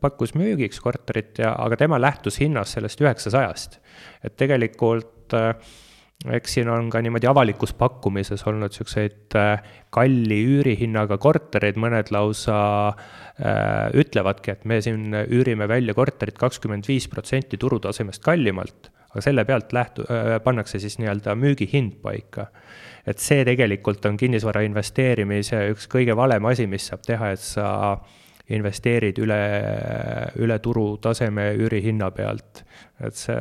pakkus müügiks korterit ja, aga tema lähtus hinnast sellest üheksasajast. et tegelikult äh, eks siin on ka niimoodi avalikus pakkumises olnud siukseid äh, kalli üürihinnaga kortereid, mõned lausa äh, ütlevadki, et me siin üürime välja korterit kakskümmend viis protsenti turutasemest kallimalt, aga selle pealt lähtu- äh,, pannakse siis nii-öelda müügihind paika. et see tegelikult on kinnisvara investeerimise üks kõige valem asi, mis saab teha, et sa investeerid üle, üle turutaseme üürihinna pealt. et see,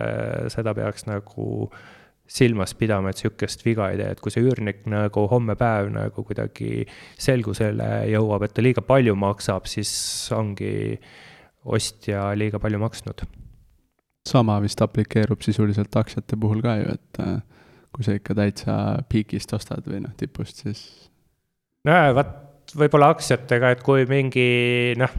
seda peaks nagu äh, silmas pidama, et sihukest viga ei tee, et kui see üürnik nagu homme päev nagu kuidagi selgusele jõuab, et ta liiga palju maksab, siis ongi ostja liiga palju maksnud. sama vist aplikeerub sisuliselt aktsiate puhul ka ju, et äh, kui sa ikka täitsa piigist ostad või noh, tipust, siis. nojah, vot võib-olla aktsiatega, et kui mingi noh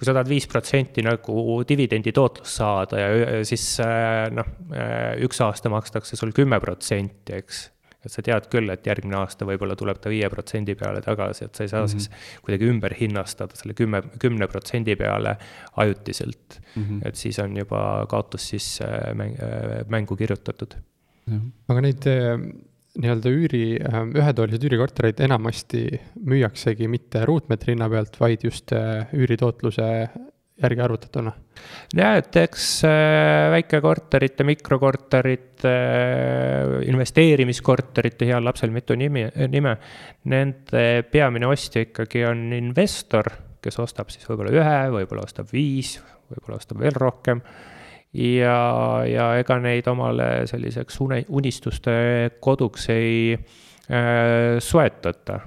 kui sa tahad viis protsenti nagu dividendi tootlust saada ja siis äh, noh, äh, üks aasta makstakse sul kümme protsenti, eks et sa tead küll, et järgmine aasta võib-olla tuleb ta viie protsendi peale tagasi, et sa ei saa mm -hmm. siis kuidagi ümber hinnastada selle kümme, kümne protsendi peale ajutiselt mm. -hmm. et siis on juba kaotus sisse mäng, äh, mängu kirjutatud. aga neid nii-öelda üüri, ähm, ühetoalised üürikorterid enamasti müüaksegi mitte ruutmeetri hinna pealt, vaid just äh, üüritootluse järgi arvutatuna? jah, et eks äh, väikekorterite, mikrokorterite, äh, investeerimiskorterite, heal lapsel mitu nimi, nime, nende peamine ostja ikkagi on investor, kes ostab siis võib-olla ühe, võib-olla ostab viis, võib-olla ostab veel rohkem ja, ja ega neid omale selliseks une, unistuste koduks ei äh, soetata.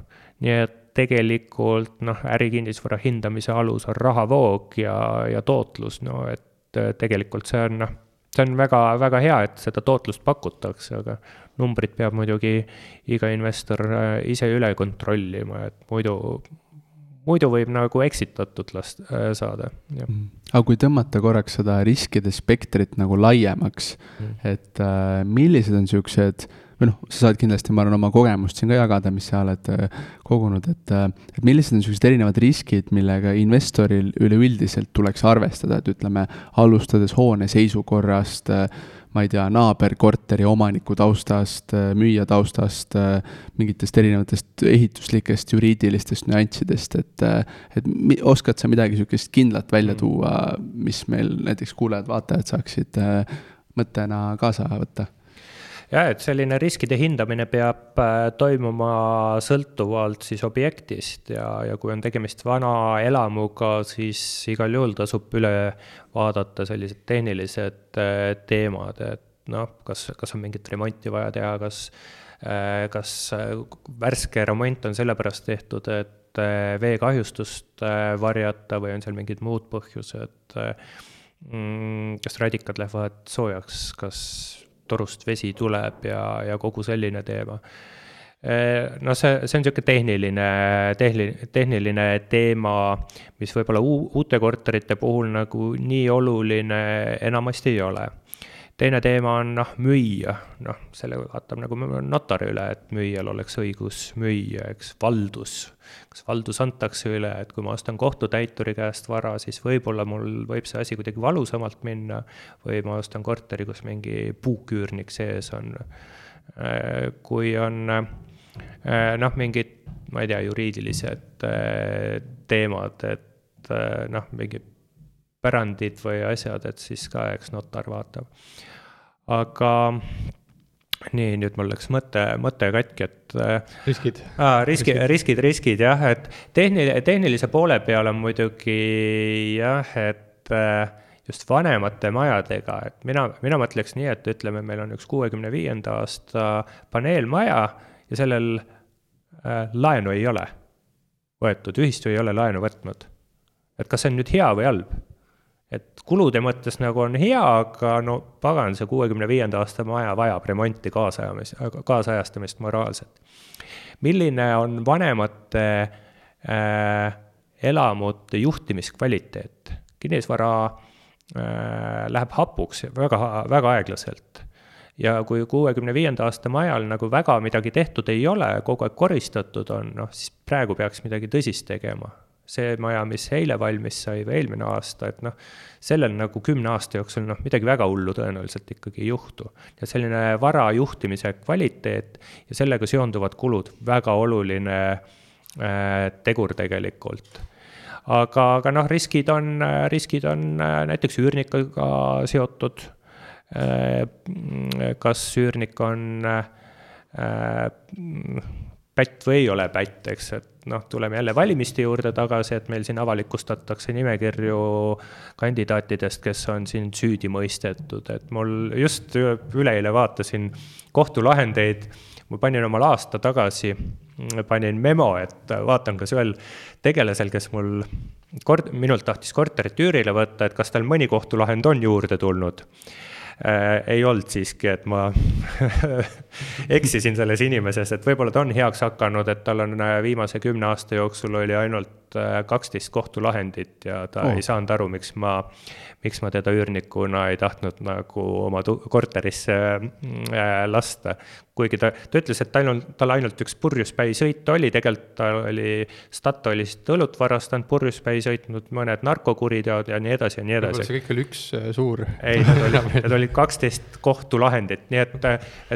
nii et tegelikult noh, ärikinnisvara hindamise alus on rahavoog ja, ja tootlus, no et äh, tegelikult see on noh, see on väga, väga hea, et seda tootlust pakutakse, aga numbrid peab muidugi iga investor äh, ise üle kontrollima, et muidu muidu võib nagu eksitatud last äh, saada, mm.. aga kui tõmmata korraks seda riskide spektrit nagu laiemaks mm., et äh, millised on niisugused või noh, sa saad kindlasti, ma arvan, oma kogemust siin ka jagada, mis sa oled äh, kogunud, et, äh, et millised on niisugused erinevad riskid, millega investoril üleüldiselt tuleks arvestada, et ütleme, alustades hoone seisukorrast äh,, ma ei tea, naaberkorteri omaniku taustast, müüja taustast, mingitest erinevatest ehituslikest juriidilistest nüanssidest, et, et oskad sa midagi niisugust kindlat välja mm. tuua, mis meil näiteks kuulajad-vaatajad saaksid mõttena kaasa võtta? Jah, et selline riskide hindamine peab äh, toimuma sõltuvalt siis objektist ja, ja kui on tegemist vana elamuga, siis igal juhul tasub üle vaadata sellised tehnilised äh, teemad, et noh, kas, kas on mingit remonti vaja teha, kas, äh, kas värske remont on sellepärast tehtud, et veekahjustust varjata või on seal mingid muud põhjused. Mm, kas radikad lähevad soojaks, kas torust vesi tuleb ja, ja kogu selline teema. noh, see, see on niisugune tehniline, tehniline, tehniline teema, mis võib-olla uute korterite puhul nagu nii oluline enamasti ei ole teine teema on noh, müüa, noh, selle vaatab nagu notari üle, et müüjal oleks õigus müüa, eks, valdus. kas valdus antakse üle, et kui ma ostan kohtutäituri käest vara, siis võib-olla mul võib see asi kuidagi valusamalt minna või ma ostan korteri, kus mingi puuküürnik sees on. Äh, kui on äh, noh, mingid, ma ei tea, juriidilised äh, teemad, et noh, mingid pärandid või asjad, et siis ka eks notar vaatab. aga nii, nüüd mul läks mõte, mõte katki, et. Äh, riskid ah,. riski, riskid, riskid jah, et tehnil-, tehnilise poole peal on muidugi jah, et äh, just vanemate majadega, et mina, mina mõtleks nii, et ütleme, meil on üks kuuekümne viienda aasta paneelmaja ja sellel äh, laenu ei ole võetud, ühistu ei ole laenu võtnud. et kas see on nüüd hea või halb? Et kulude mõttes nagu on hea, aga no pagan, see kuuekümne viienda aasta maja vajab remonti kaasajamist, kaasajastamist moraalselt. milline on vanemate äh, elamute juhtimiskvaliteet? kinnisvara äh, läheb hapuks väga, väga aeglaselt ja kui kuuekümne viienda aasta majal nagu väga midagi tehtud ei ole, kogu aeg koristatud on, noh siis praegu peaks midagi tõsist tegema see maja, mis eile valmis sai või eelmine aasta, et noh, sellel nagu kümne aasta jooksul noh, midagi väga hullu tõenäoliselt ikkagi ei juhtu. ja selline vara juhtimise kvaliteet ja sellega seonduvad kulud, väga oluline äh, tegur tegelikult. aga, aga noh, riskid on, riskid on äh, näiteks üürnikuga seotud äh,. kas üürnik on äh, pätt või ei ole pätt, eks, et noh, tuleme jälle valimiste juurde tagasi, et meil siin avalikustatakse nimekirju kandidaatidest, kes on siin süüdi mõistetud, et mul just üleeile vaatasin kohtulahendeid, ma panin omal aasta tagasi, panin memo, et vaatan, kas ühel tegelasel, kes mul kord-, minult tahtis korterit üürile võtta, et kas tal mõni kohtulahend on juurde tulnud äh, ei olnud siiski, et ma eksisin selles inimeses, et võib-olla ta on heaks hakanud, et tal on äh, viimase kümne aasta jooksul oli ainult äh, kaksteist kohtulahendit ja ta oh. ei saanud aru, miks ma, miks ma teda üürnikuna ei tahtnud nagu oma korterisse äh, lasta kuigi ta, ta ütles, et tal on, tal ainult üks purjuspäi sõit oli, tegelikult ta oli Statoilist õlut varastanud, purjuspäi sõitnud, mõned narkokuriteod ja nii edasi ja nii edasi. see kõik oli üks äh, suur. ei, need olid, need olid kaksteist kohtulahendit, nii et,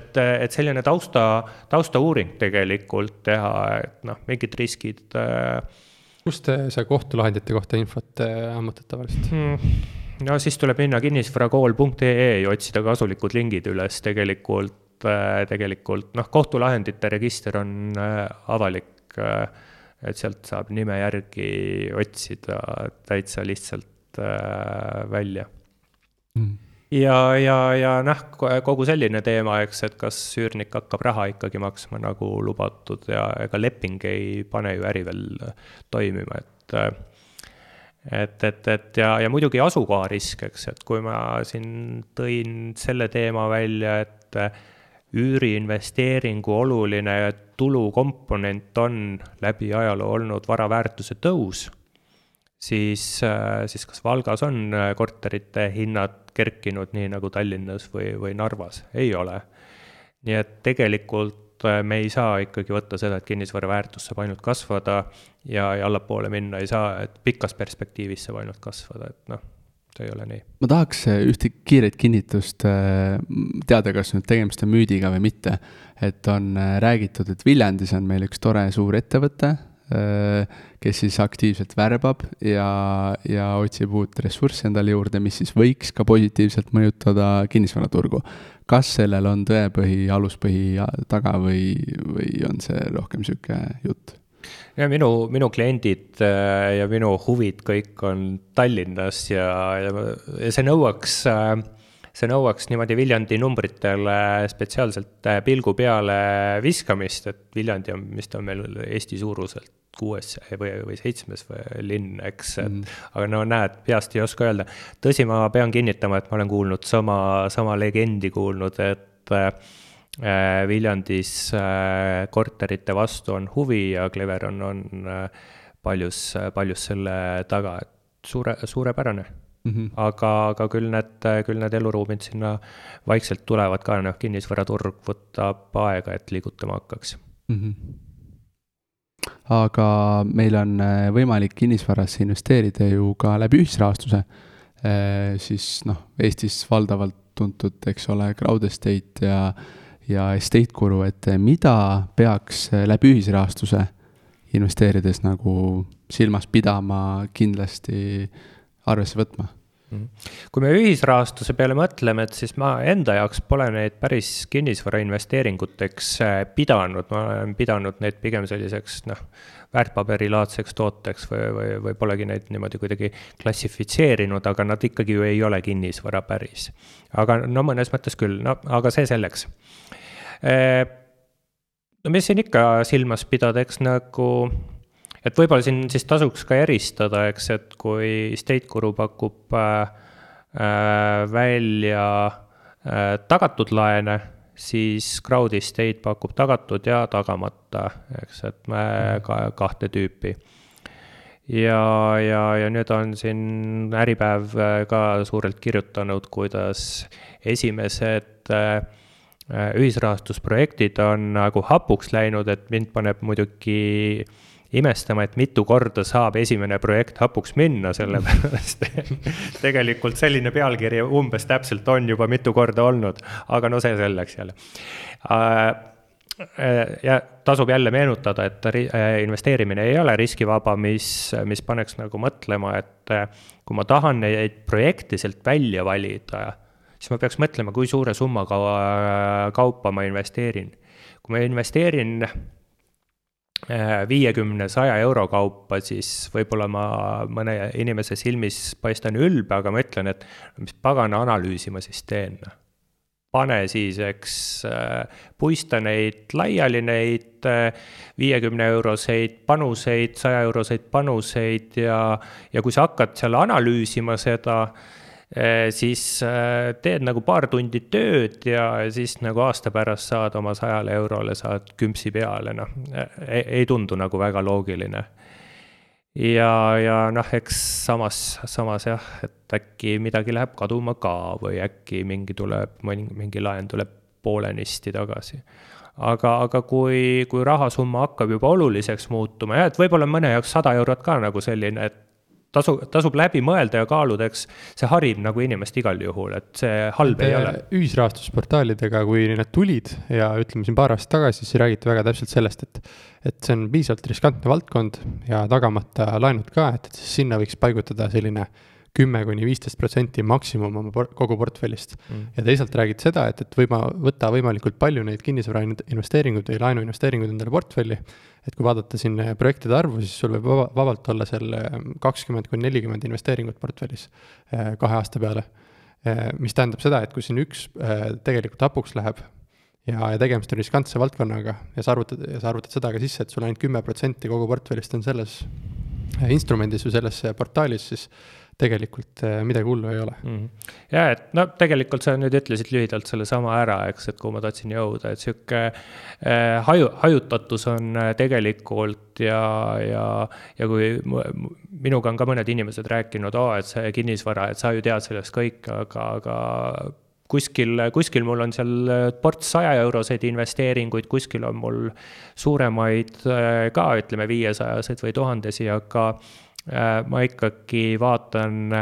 et, et selline tausta, taustauuring tegelikult teha, et noh, mingid riskid. Äh, kust te see kohtulahendite kohta infot äh, ammutate tavaliselt hmm.? No siis tuleb minna kinnisvarakool.ee ja otsida kasulikud lingid üles tegelikult Äh, tegelikult noh, kohtulahendite register on äh, avalik, äh, et sealt saab nime järgi otsida täitsa lihtsalt välja mm. ja, ja, ja noh, kogu selline teema, eks, et kas üürnik hakkab raha ikkagi maksma nagu lubatud ja ega leping ei pane ju äri veel toimima, et et, et, et ja, ja muidugi asukoharisk, eks, et kui ma siin tõin selle teema välja, et üüriinvesteeringu oluline tulukomponent on läbi ajaloo olnud vara väärtuse tõus, siis, siis kas Valgas on korterite hinnad kerkinud nii nagu Tallinnas või, või Narvas? ei ole. nii et tegelikult me ei saa ikkagi võtta seda, et kinnisvara väärtus saab ainult kasvada ja, ja allapoole minna ei saa, et pikas perspektiivis saab ainult kasvada, et noh see ei ole nii. ma tahaks äh, ühte kiiret kinnitust äh, teada, kas nüüd tegemist on müüdiga või mitte. et on äh, räägitud, et Viljandis on meil üks tore suur ettevõte, kes siis aktiivselt värbab ja, ja otsib uut ressurssi endale juurde, mis siis võiks ka positiivselt mõjutada kinnisvaraturgu. kas sellel on tõepõhi, aluspõhi taga või, või on see rohkem niisugune jutt? ja minu, minu kliendid ja minu huvid kõik on Tallinnas ja, ja, ja see nõuaks äh, see nõuaks niimoodi Viljandi numbritele spetsiaalselt äh, pilgu peale viskamist, et Viljandi on, mis ta on meil Eesti suuruselt kuues või, või seitsmes või linn, eks, et mm. aga no näed, peast ei oska öelda. tõsi, ma pean kinnitama, et ma olen kuulnud sama, sama legendi kuulnud, et äh, Viljandis äh, korterite vastu on huvi ja Cleveron on äh, paljus, paljus selle taga, et suure, suurepärane mm. -hmm. aga, aga küll need, küll need eluruumid sinna vaikselt tulevad ka, noh, kinnisvaraturg võtab aega, et liigutama hakkaks mm. -hmm aga meil on äh, võimalik kinnisvarasse investeerida ju ka läbi ühisrahastuse. Äh, siis noh, Eestis valdavalt tuntud, eks ole, crowd estate ja, ja estate guru, et mida peaks läbi ühisrahastuse investeerides nagu silmas pidama, kindlasti arvesse võtma? Mhm. kui me ühisrahastuse peale mõtleme, et siis ma enda jaoks pole neid päris kinnisvara investeeringuteks äh, pidanud, ma olen pidanud neid pigem selliseks noh, väärtpaberilaadseks tooteks või, või, või polegi neid niimoodi kuidagi klassifitseerinud, aga nad ikkagi ju ei ole kinnisvara päris. aga no mõnes mõttes küll, no aga see selleks. Äh, no mis siin ikka silmas pidada, eks nagu et võib-olla siin siis tasuks ka eristada, eks, et kui State Guru pakub äh, äh, välja äh, tagatud laene, siis Crowd Estate pakub tagatud ja tagamata, eks, et me mhm. ka kahte tüüpi. ja, ja, ja nüüd on siin Äripäev äh, ka suurelt kirjutanud, kuidas esimesed äh, ühisrahastusprojektid on nagu hapuks läinud, et mind paneb muidugi imestama, et mitu korda saab esimene projekt hapuks minna, sellepärast tegelikult selline pealkiri umbes täpselt on juba mitu korda olnud, aga no see selleks jälle. Äh, ja tasub jälle meenutada, et äh, investeerimine ei ole riskivaba, mis, mis paneks nagu mõtlema, et äh, kui ma tahan neid projekte sealt välja valida, siis ma peaks mõtlema, kui suure summaga kaupa ma investeerin. kui ma investeerin viiekümne, saja euro kaupa, siis võib-olla ma mõne inimese silmis paistan ülbe, aga ma ütlen, et mis pagana analüüsi ma siis teen. pane siis, eks, puista neid laiali, neid viiekümne euroseid panuseid, saja euroseid panuseid ja, ja kui sa hakkad seal analüüsima seda, siis eh, teed nagu paar tundi tööd ja siis nagu aasta pärast saad oma sajale eurole, saad küpsi peale, noh, ei, ei tundu nagu väga loogiline. ja, ja noh, eks samas, samas jah, et äkki midagi läheb kaduma ka või äkki mingi tuleb, mingi laen tuleb poolenisti tagasi aga, aga kui, kui rahasumma hakkab juba oluliseks muutuma, jah, et võib-olla mõne jaoks sada eurot ka nagu selline, et tasu, tasub läbi mõelda ja kaaluda, eks see harib nagu inimest igal juhul, et see halb et, ei ole. ühisrahastusportaalidega, kui need tulid ja ütleme siin paar aastat tagasi, siis räägiti väga täpselt sellest, et et see on piisavalt riskantne valdkond ja tagamata laenud ka, et, et siis sinna võiks paigutada selline kümme kuni viisteist protsenti maksimum oma por kogu portfellist mm.. ja teisalt räägid seda, et, et võima, võtta võimalikult palju neid kinnisvara investeeringuid või laenuinvesteeringuid endale portfelli et kui vaadata siin äh, projektide arvu, siis sul võib vaba, vabalt olla seal äh, kakskümmend kuni nelikümmend investeeringut portfellis äh, kahe aasta peale. mis tähendab seda, et kui siin üks tegelikult hapuks läheb ja, ja tegemist on riskantse valdkonnaga ja sa arvutad, ja sa arvutad seda ka sisse, et sul ainult kümme protsenti kogu portfellist on selles instrumendis või selles portaalis, siis tegelikult äh, midagi hullu ei ole mm. ja et no tegelikult sa nüüd ütlesid lühidalt sellesama ära, eks, et kuhu ma tahtsin jõuda, et sihuke äh, haju, hajutatus on äh, tegelikult ja, ja, ja kui minuga on ka mõned inimesed rääkinud, oo, et see kinnisvara, et sa ju tead sellest kõike, aga, aga kuskil, kuskil mul on seal ports saja euroseid investeeringuid, kuskil on mul suuremaid ka, ütleme, viiesajaseid või tuhandesi, aga ma ikkagi vaatan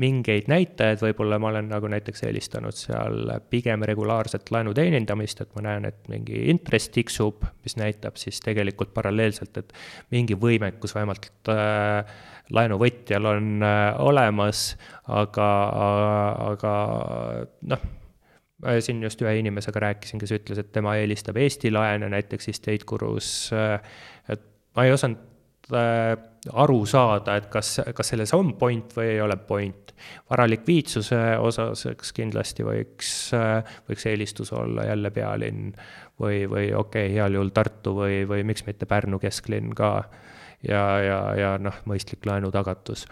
mingeid näitajaid, võib-olla ma olen nagu näiteks eelistanud seal pigem regulaarset laenu teenindamist, et ma näen, et mingi intress tiksub, mis näitab siis tegelikult paralleelselt, et mingi võimekus vähemalt äh, laenuvõtjal on äh, olemas, aga, aga noh, siin just ühe inimesega rääkisin, kes ütles, et tema eelistab Eesti laene näiteks Estate Gurus, äh, et ma ei osanud äh, aru saada, et kas, kas selles on point või ei ole point. varalikviidsuse osas, eks kindlasti võiks, võiks eelistus olla jälle pealinn või, või okei okay,, heal juhul Tartu või, või miks mitte Pärnu kesklinn ka. ja, ja, ja noh, mõistlik laenutagatus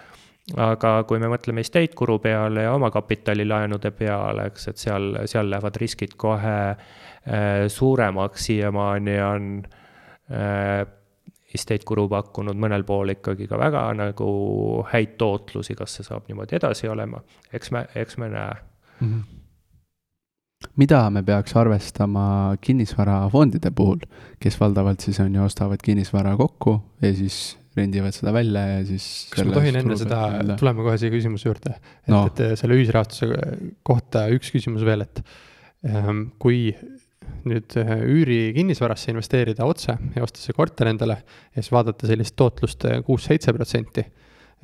aga kui me mõtleme estate guru peale ja omakapitalilaenude peale, eks, et seal, seal lähevad riskid kohe äh, suuremaks, siiamaani on äh, estate guru pakkunud mõnel pool ikkagi ka väga nagu häid tootlusi, kas see saab niimoodi edasi olema, eks me, eks me näe mm. -hmm mida me peaks arvestama kinnisvarafondide puhul, kes valdavalt siis on ju, ostavad kinnisvara kokku ja siis rendivad seda välja ja siis. kas ma tohin enne seda, tuleme kohe siia küsimuse juurde, et no., et selle ühisrahastuse kohta üks küsimus veel, et ähm, kui nüüd äh, üürikinnisvarasse investeerida otse ja osta see korter endale ja siis vaadata sellist tootlust äh, kuus-seitse protsenti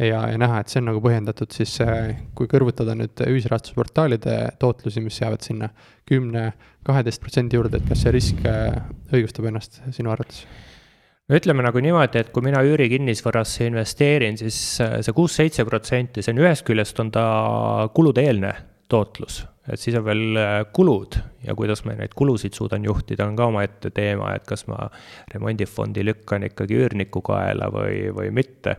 ja, ja näha, et see on nagu põhjendatud, siis äh, kui kõrvutada nüüd ühisrahastusportaalide tootlusi, mis jäävad sinna kümne, kaheteist protsendi juurde, et kas see risk õigustab ennast sinu arvates? no ütleme nagu niimoodi, et kui mina üürikinnisvarasse investeerin, siis see kuus-seitse protsenti, see on ühest küljest on ta kulude-eelne tootlus et siis on veel äh, kulud ja kuidas ma neid kulusid suudan juhtida, on ka omaette teema, et kas ma remondifondi lükkan ikkagi üürniku kaela või, või mitte.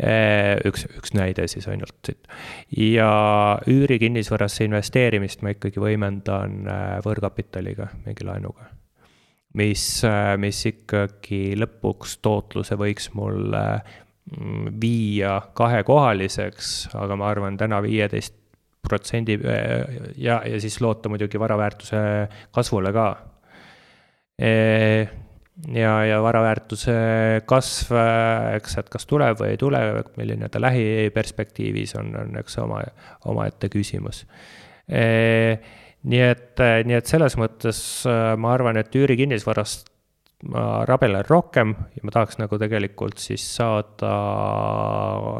Äh, üks, üks näide siis ainult siit. ja üürikinnisvarasse investeerimist ma ikkagi võimendan äh, võõrkapitaliga, mingi laenuga. mis, mis ikkagi lõpuks tootluse võiks mulle mm, viia kahekohaliseks, aga ma arvan, täna viieteist protsendi ja, ja siis loota muidugi vara väärtuse kasvule ka. ja, ja vara väärtuse kasv, eks, et kas tuleb või ei tule, milline ta lähiperspektiivis on, on eks oma, omaette küsimus nii et, nii et selles mõttes ma arvan, et üürikinnisvarast ma rabelen rohkem ja ma tahaks nagu tegelikult siis saada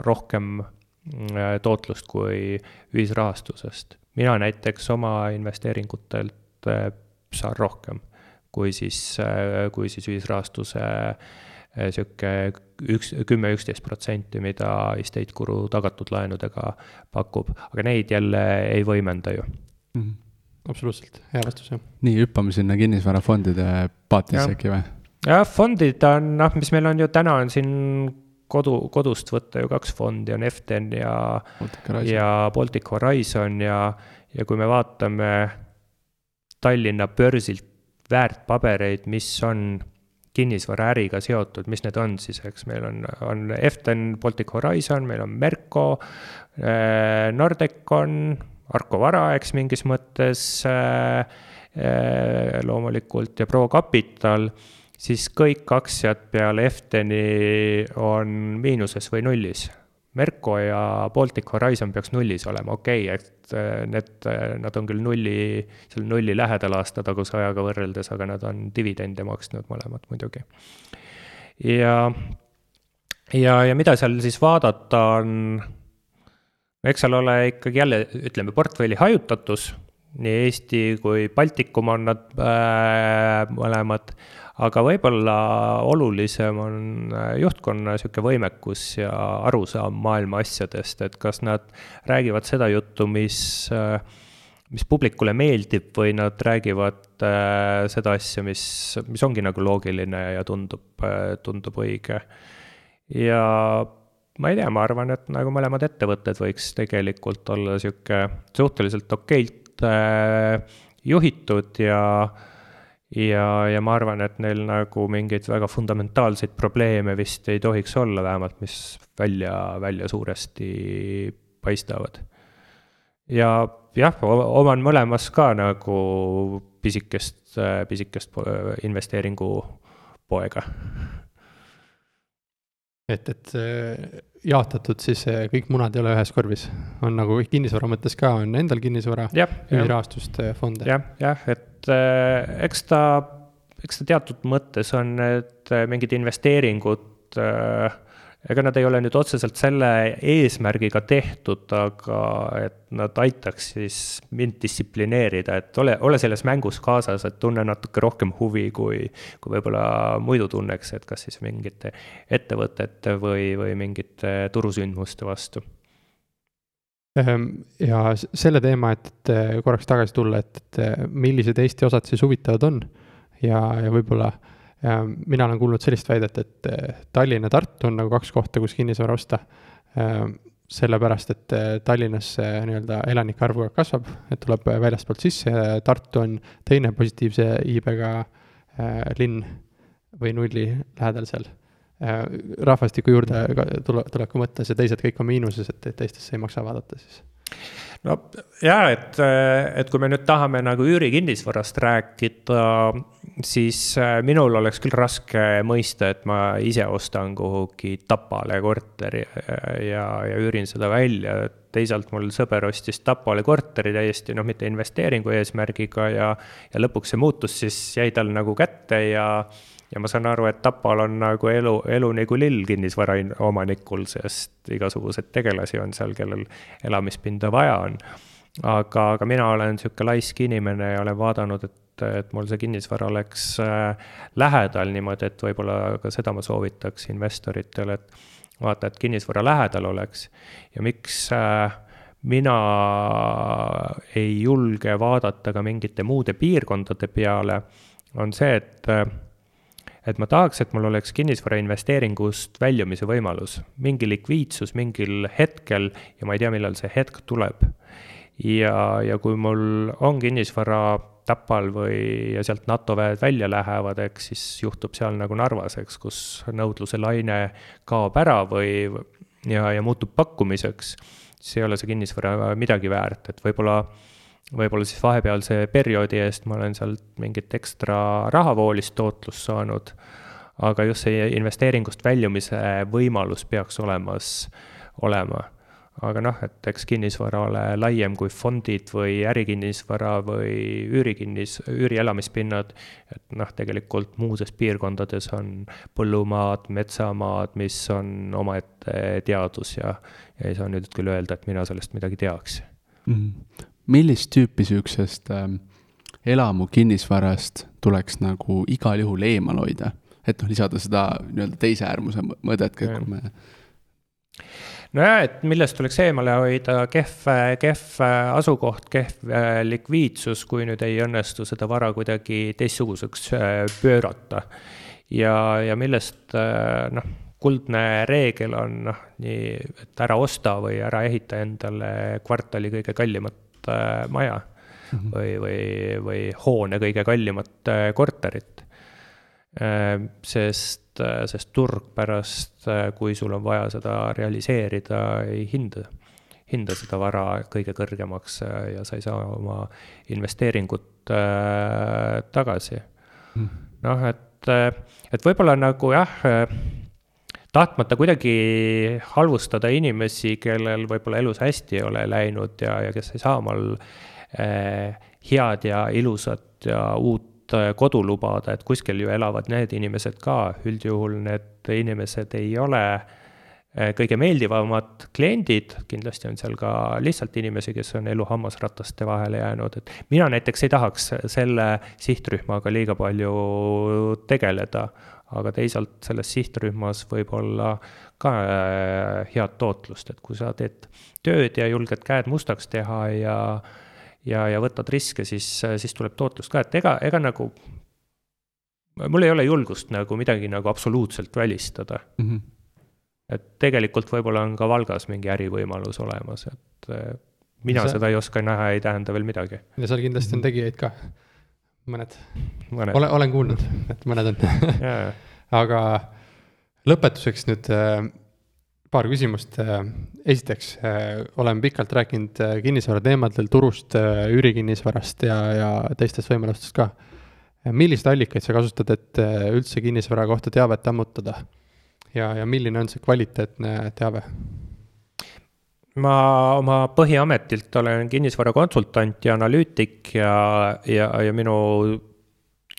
rohkem Äh, tootlust kui ühisrahastusest. mina näiteks oma investeeringutelt äh, saan rohkem kui siis, äh, kui siis ühisrahastuse sihuke üks, kümme, üksteist protsenti, mida estate guru tagatud laenudega pakub, aga neid jälle ei võimenda ju mm. -hmm. absoluutselt, hea vastus, jah. nii, hüppame sinna kinnisvarafondide paatisse äkki või? jah, fondid on, noh, mis meil on ju täna on siin kodu, kodust võtta ju kaks fondi, on Eften ja, ja Baltic Horizon ja, ja kui me vaatame Tallinna börsilt väärtpabereid, mis on kinnisvaraäriga seotud, mis need on siis, eks meil on, on Eften, Baltic Horizon, meil on Merko, äh, Nordecon, Arco Vara, eks mingis mõttes äh, äh, loomulikult ja Pro Capital siis kõik aktsiad peale Efteni on miinuses või nullis. Merko ja Baltic Horizon peaks nullis olema, okei okay,, et äh, need, äh, nad on küll nulli, seal nulli lähedal aasta taguse ajaga võrreldes, aga nad on dividende maksnud mõlemad muidugi. ja, ja, ja mida seal siis vaadata on, eks seal ole ikkagi jälle, ütleme, portfelli hajutatus, nii Eesti kui Baltikum on nad äh, mõlemad aga võib-olla olulisem on äh, juhtkonna niisugune võimekus ja arusaam maailma asjadest, et kas nad räägivad seda juttu, mis, äh, mis publikule meeldib või nad räägivad äh, seda asja, mis, mis ongi nagu loogiline ja tundub, tundub õige. ja ma ei tea, ma arvan, et nagu mõlemad ettevõtted võiks tegelikult olla niisugune suhteliselt okeilt juhitud ja äh, ja, ja ma arvan, et neil nagu mingeid väga fundamentaalseid probleeme vist ei tohiks olla, vähemalt mis välja, välja suuresti paistavad. ja jah, oman mõlemas ka nagu pisikest, pisikest investeeringupoega et, et äh, jaotatud siis äh, kõik munad ei ole ühes korvis, on nagu kinnisvara mõttes ka, on endal kinnisvara, ühisrahastust, fonde. jah, jah, et äh, eks ta, eks ta teatud mõttes on need mingid investeeringud äh, ega nad ei ole nüüd otseselt selle eesmärgiga tehtud, aga et nad aitaks siis mind distsiplineerida, et ole, ole selles mängus kaasas, et tunne natuke rohkem huvi, kui, kui võib-olla muidu tunneks, et kas siis mingite ettevõtete või, või mingite turusündmuste vastu. Ehm, ja selle teema, et, et korraks tagasi tulla, et, et millised Eesti osad siis huvitavad on ja, ja võib-olla äh, mina olen kuulnud sellist väidet, et eh, Tallinn ja Tartu on nagu kaks kohta, kus kinnisvara osta. Sellepärast, et eh, Tallinnas nii-öelda elanike arv kasvab, et tuleb väljastpoolt sisse ja Tartu on teine positiivse iibega eh, linn või nulli lähedal seal rahvastiku juurde tule, tuleku mõttes ja teised kõik on miinuses, et, Eestisse ei maksa vaadata siis no jaa, et, et kui me nüüd tahame nagu üürikinnisvarast rääkida, siis äh, minul oleks küll raske mõista, et ma ise ostan kuhugi Tapale korteri äh, ja, ja üürin seda välja. teisalt mul sõber ostis Tapale korteri täiesti noh, mitte investeeringu eesmärgiga ja, ja lõpuks see muutus siis jäi tal nagu kätte ja ja ma saan aru, et Tapal on nagu elu, elu nagu lill kinnisvaraomanikul, sest igasuguseid tegelasi on seal, kellel elamispinda vaja on. aga, aga mina olen niisugune laisk inimene ja olen vaadanud, et, et mul see kinnisvara oleks äh, lähedal niimoodi, et võib-olla ka seda ma soovitaks investoritele, et vaata, et kinnisvara lähedal oleks ja miks äh, mina ei julge vaadata ka mingite muude piirkondade peale, on see, et äh, et ma tahaks, et mul oleks kinnisvara investeeringust väljumise võimalus, mingi likviidsus mingil hetkel ja ma ei tea, millal see hetk tuleb. ja, ja kui mul on kinnisvara Tapal või, ja sealt NATO väed välja lähevad, eks siis juhtub seal nagu Narvas, eks, kus nõudluse laine kaob ära või ja, ja muutub pakkumiseks, siis ei ole see kinnisvara midagi väärt, et võib-olla võib-olla siis vahepealse perioodi eest ma olen sealt mingit ekstra rahavoolist tootlust saanud, aga just see investeeringust väljumise võimalus peaks olemas olema. aga noh, et eks kinnisvara ole laiem kui fondid või ärikinnisvara või üürikinnis, üürielamispinnad, et noh, tegelikult muudes piirkondades on põllumaad, metsamaad, mis on omaette teadus ja, ja ei saa nüüd küll öelda, et mina sellest midagi teaks mm. -hmm millist tüüpi sihukesest äh, elamu kinnisvarast tuleks nagu igal juhul eemal hoida? et noh, lisada seda nii-öelda teise äärmuse mõõdet ka, kui me. nojah, et millest tuleks eemale hoida, kehv, kehv asukoht, kehv äh, likviidsus, kui nüüd ei õnnestu seda vara kuidagi teistsuguseks äh, pöörata. ja, ja millest äh, noh kuldne reegel on noh, nii, et ära osta või ära ehita endale kvartali kõige kallimat Äh, maja mm -hmm. või, või, või hoone kõige kallimat äh, korterit. Äh, sest, sest turg pärast, kui sul on vaja seda realiseerida, ei hinda, hinda seda vara kõige kõrgemaks ja sa ei saa oma investeeringut tagasi. -hmm. noh, et, et võib-olla nagu jah tahtmata kuidagi halvustada inimesi, kellel võib-olla elus hästi ei ole läinud ja, ja kes ei saa omal äh, head ja ilusat ja uut äh, kodu lubada, et kuskil ju elavad need inimesed ka, üldjuhul need inimesed ei ole äh, kõige meeldivamad kliendid, kindlasti on seal ka lihtsalt inimesi, kes on elu hammasrataste vahele jäänud, et mina näiteks ei tahaks selle sihtrühmaga liiga palju tegeleda aga teisalt selles sihtrühmas võib olla ka äh, head tootlust, et kui sa teed tööd ja julged käed mustaks teha ja ja, ja võtad riske, siis, siis tuleb tootlust ka, et ega, ega nagu mul ei ole julgust nagu midagi nagu absoluutselt välistada mm. -hmm. et tegelikult võib-olla on ka Valgas mingi ärivõimalus olemas, et äh, mina see... seda ei oska näha, ei tähenda veel midagi. ja seal kindlasti on tegijaid ka mõned, mõned., olen, olen kuulnud, et mõned on aga lõpetuseks nüüd äh, paar küsimust. Äh, esiteks äh, olen pikalt rääkinud kinnisvara teemadel, turust, üürikinnisvarast ja, ja teistest võimalustest ka. milliseid allikaid sa kasutad, et üldse kinnisvara kohta teavet ammutada? ja, ja milline on see kvaliteetne teave? Ma oma põhiametilt olen kinnisvarakonsultant ja analüütik ja, ja, ja minu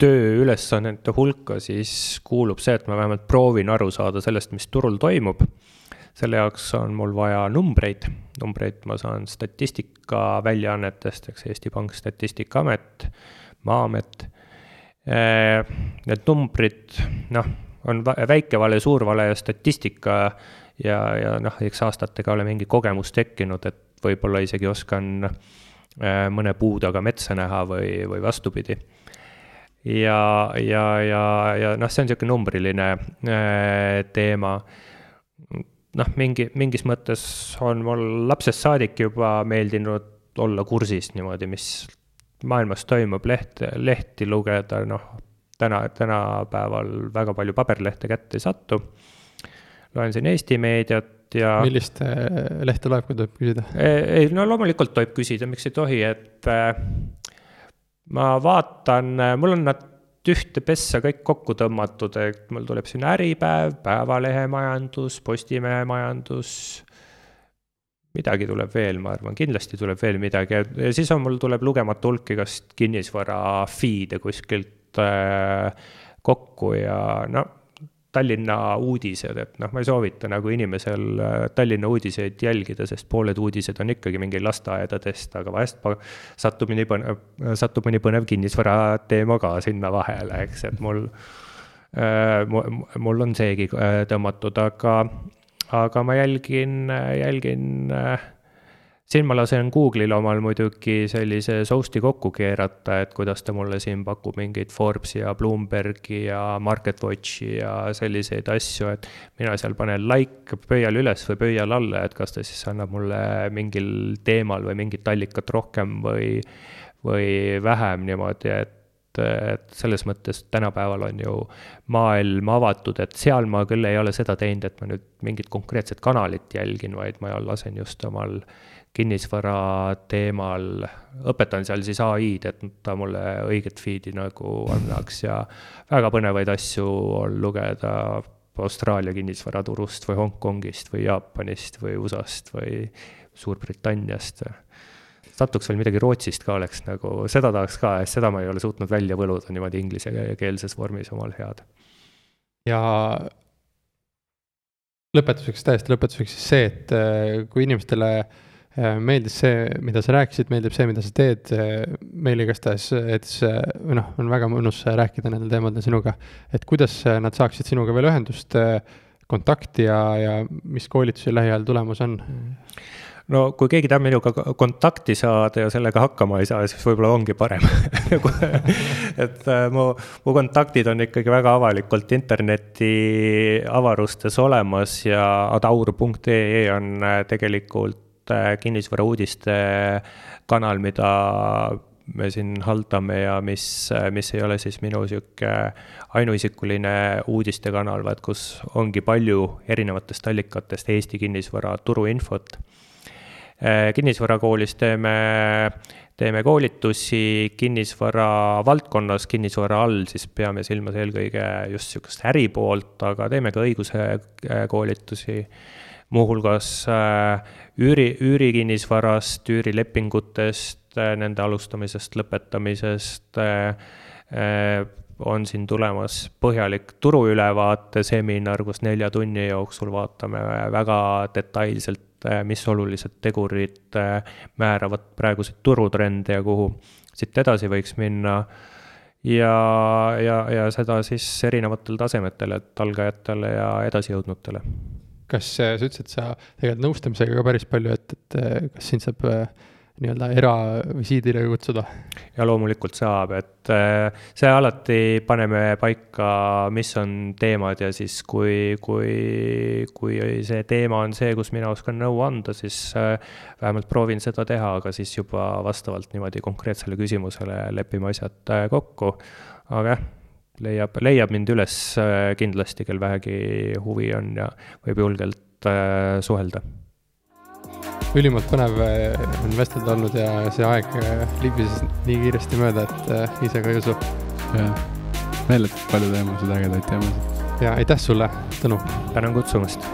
tööülesannete hulka siis kuulub see, et ma vähemalt proovin aru saada sellest, mis turul toimub. selle jaoks on mul vaja numbreid, numbreid ma saan statistikaväljaannetest, eks Eesti Pank, Statistikaamet, Maa-amet. Need numbrid, noh, on väike vale, suur vale ja statistika ja, ja noh, eks aastatega ole mingi kogemus tekkinud, et võib-olla isegi oskan äh, mõne puu taga metsa näha või, või vastupidi. ja, ja, ja, ja noh, see on niisugune numbriline äh, teema. noh, mingi, mingis mõttes on mul lapsest saadik juba meeldinud olla kursis niimoodi, mis maailmas toimub, leht, lehti lugeda, noh, täna, tänapäeval väga palju paberlehte kätte ei satu loen siin Eesti meediat ja. millist äh, lehte loeb, kui tohib küsida? ei, no loomulikult tohib küsida, miks ei tohi, et äh, ma vaatan, äh, mul on nad ühte pessa kõik kokku tõmmatud, et mul tuleb siin Äripäev, Päevalehe majandus, Postimehe majandus. midagi tuleb veel, ma arvan, kindlasti tuleb veel midagi ja siis on, mul tuleb lugematu hulk igast kinnisvara feed'e kuskilt äh, kokku ja no Tallinna uudised, et noh, ma ei soovita nagu inimesel äh, Tallinna uudiseid jälgida, sest pooled uudised on ikkagi mingi lasteaedadest, aga vahest satub mõni põnev, satub mõni põnev kinnisvara teema ka sinna vahele, eks, et mul äh,, mul on seegi äh, tõmmatud, aga, aga ma jälgin, jälgin äh, siin ma lasen Google'il omal muidugi sellise soust'i kokku keerata, et kuidas ta mulle siin pakub mingeid Forbesi ja Bloombergi ja MarketWatchi ja selliseid asju, et mina seal panen like pöial üles või pöial alla, et kas ta siis annab mulle mingil teemal või mingit allikat rohkem või, või vähem niimoodi, et et selles mõttes tänapäeval on ju maailm avatud, et seal ma küll ei ole seda teinud, et ma nüüd mingit konkreetset kanalit jälgin, vaid ma lasen just omal kinnisvara teemal, õpetan seal siis ai-d, et ta mulle õiget feed'i nagu annaks ja väga põnevaid asju on lugeda Austraalia kinnisvaraturust või Hongkongist või Jaapanist või USA-st või Suurbritanniast. satuks veel midagi Rootsist ka oleks nagu, seda tahaks ka, seda ma ei ole suutnud välja võluda niimoodi inglisekeelses vormis omal head. ja lõpetuseks, täiesti lõpetuseks siis see, et äh, kui inimestele äh, meeldis see, mida sa rääkisid, meeldib see, mida sa teed, äh, meile igastahes, et see, noh, on väga mõnus rääkida nendel teemadel sinuga. et kuidas nad saaksid sinuga veel ühendust, äh, kontakti ja, ja mis koolitusi lähiajal tulemas on? no kui keegi tahab minuga kontakti saada ja sellega hakkama ei saa, siis võib-olla ongi parem et mu, mu kontaktid on ikkagi väga avalikult interneti avarustes olemas ja adaur.ee on tegelikult Äh, kinnisvarauudiste kanal, mida me siin haldame ja mis, mis ei ole siis minu sihuke ainuisikuline uudistekanal, vaid kus ongi palju erinevatest allikatest Eesti kinnisvara turuinfot. Äh, kinnisvarakoolis teeme, teeme koolitusi kinnisvara valdkonnas, kinnisvara all siis peame silmas eelkõige just sihukest äri poolt, aga teeme ka õiguse äh, koolitusi muuhulgas äh, üüri, üürikinnisvarast, üürilepingutest, äh, nende alustamisest, lõpetamisest äh, on siin tulemas põhjalik turuülevaate seminar, kus nelja tunni jooksul vaatame väga detailselt, mis olulised tegurid määravad praeguseid turutrende ja kuhu siit edasi võiks minna. ja, ja, ja seda siis erinevatel tasemetel, et algajatele ja edasijõudnutele kas sa ütlesid, et sa tegeled nõustamisega ka päris palju, et, et kas sind saab äh, nii-öelda eravisiidile kutsuda? ja loomulikult saab, et äh, see alati paneme paika, mis on teemad ja siis, kui, kui, kui see teema on see, kus mina oskan nõu anda, siis äh, vähemalt proovin seda teha, aga siis juba vastavalt niimoodi konkreetsele küsimusele lepime asjad kokku. aga jah leiab, leiab mind üles äh, kindlasti, kel vähegi huvi on ja võib julgelt äh, suhelda. ülimalt põnev äh, on vestelda olnud ja see aeg libises nii kiiresti mööda, et ise ka ei usu. jah, meeletult palju teemasid, ägedaid teemasid ja aitäh sulle, Tõnu. tänan kutsumast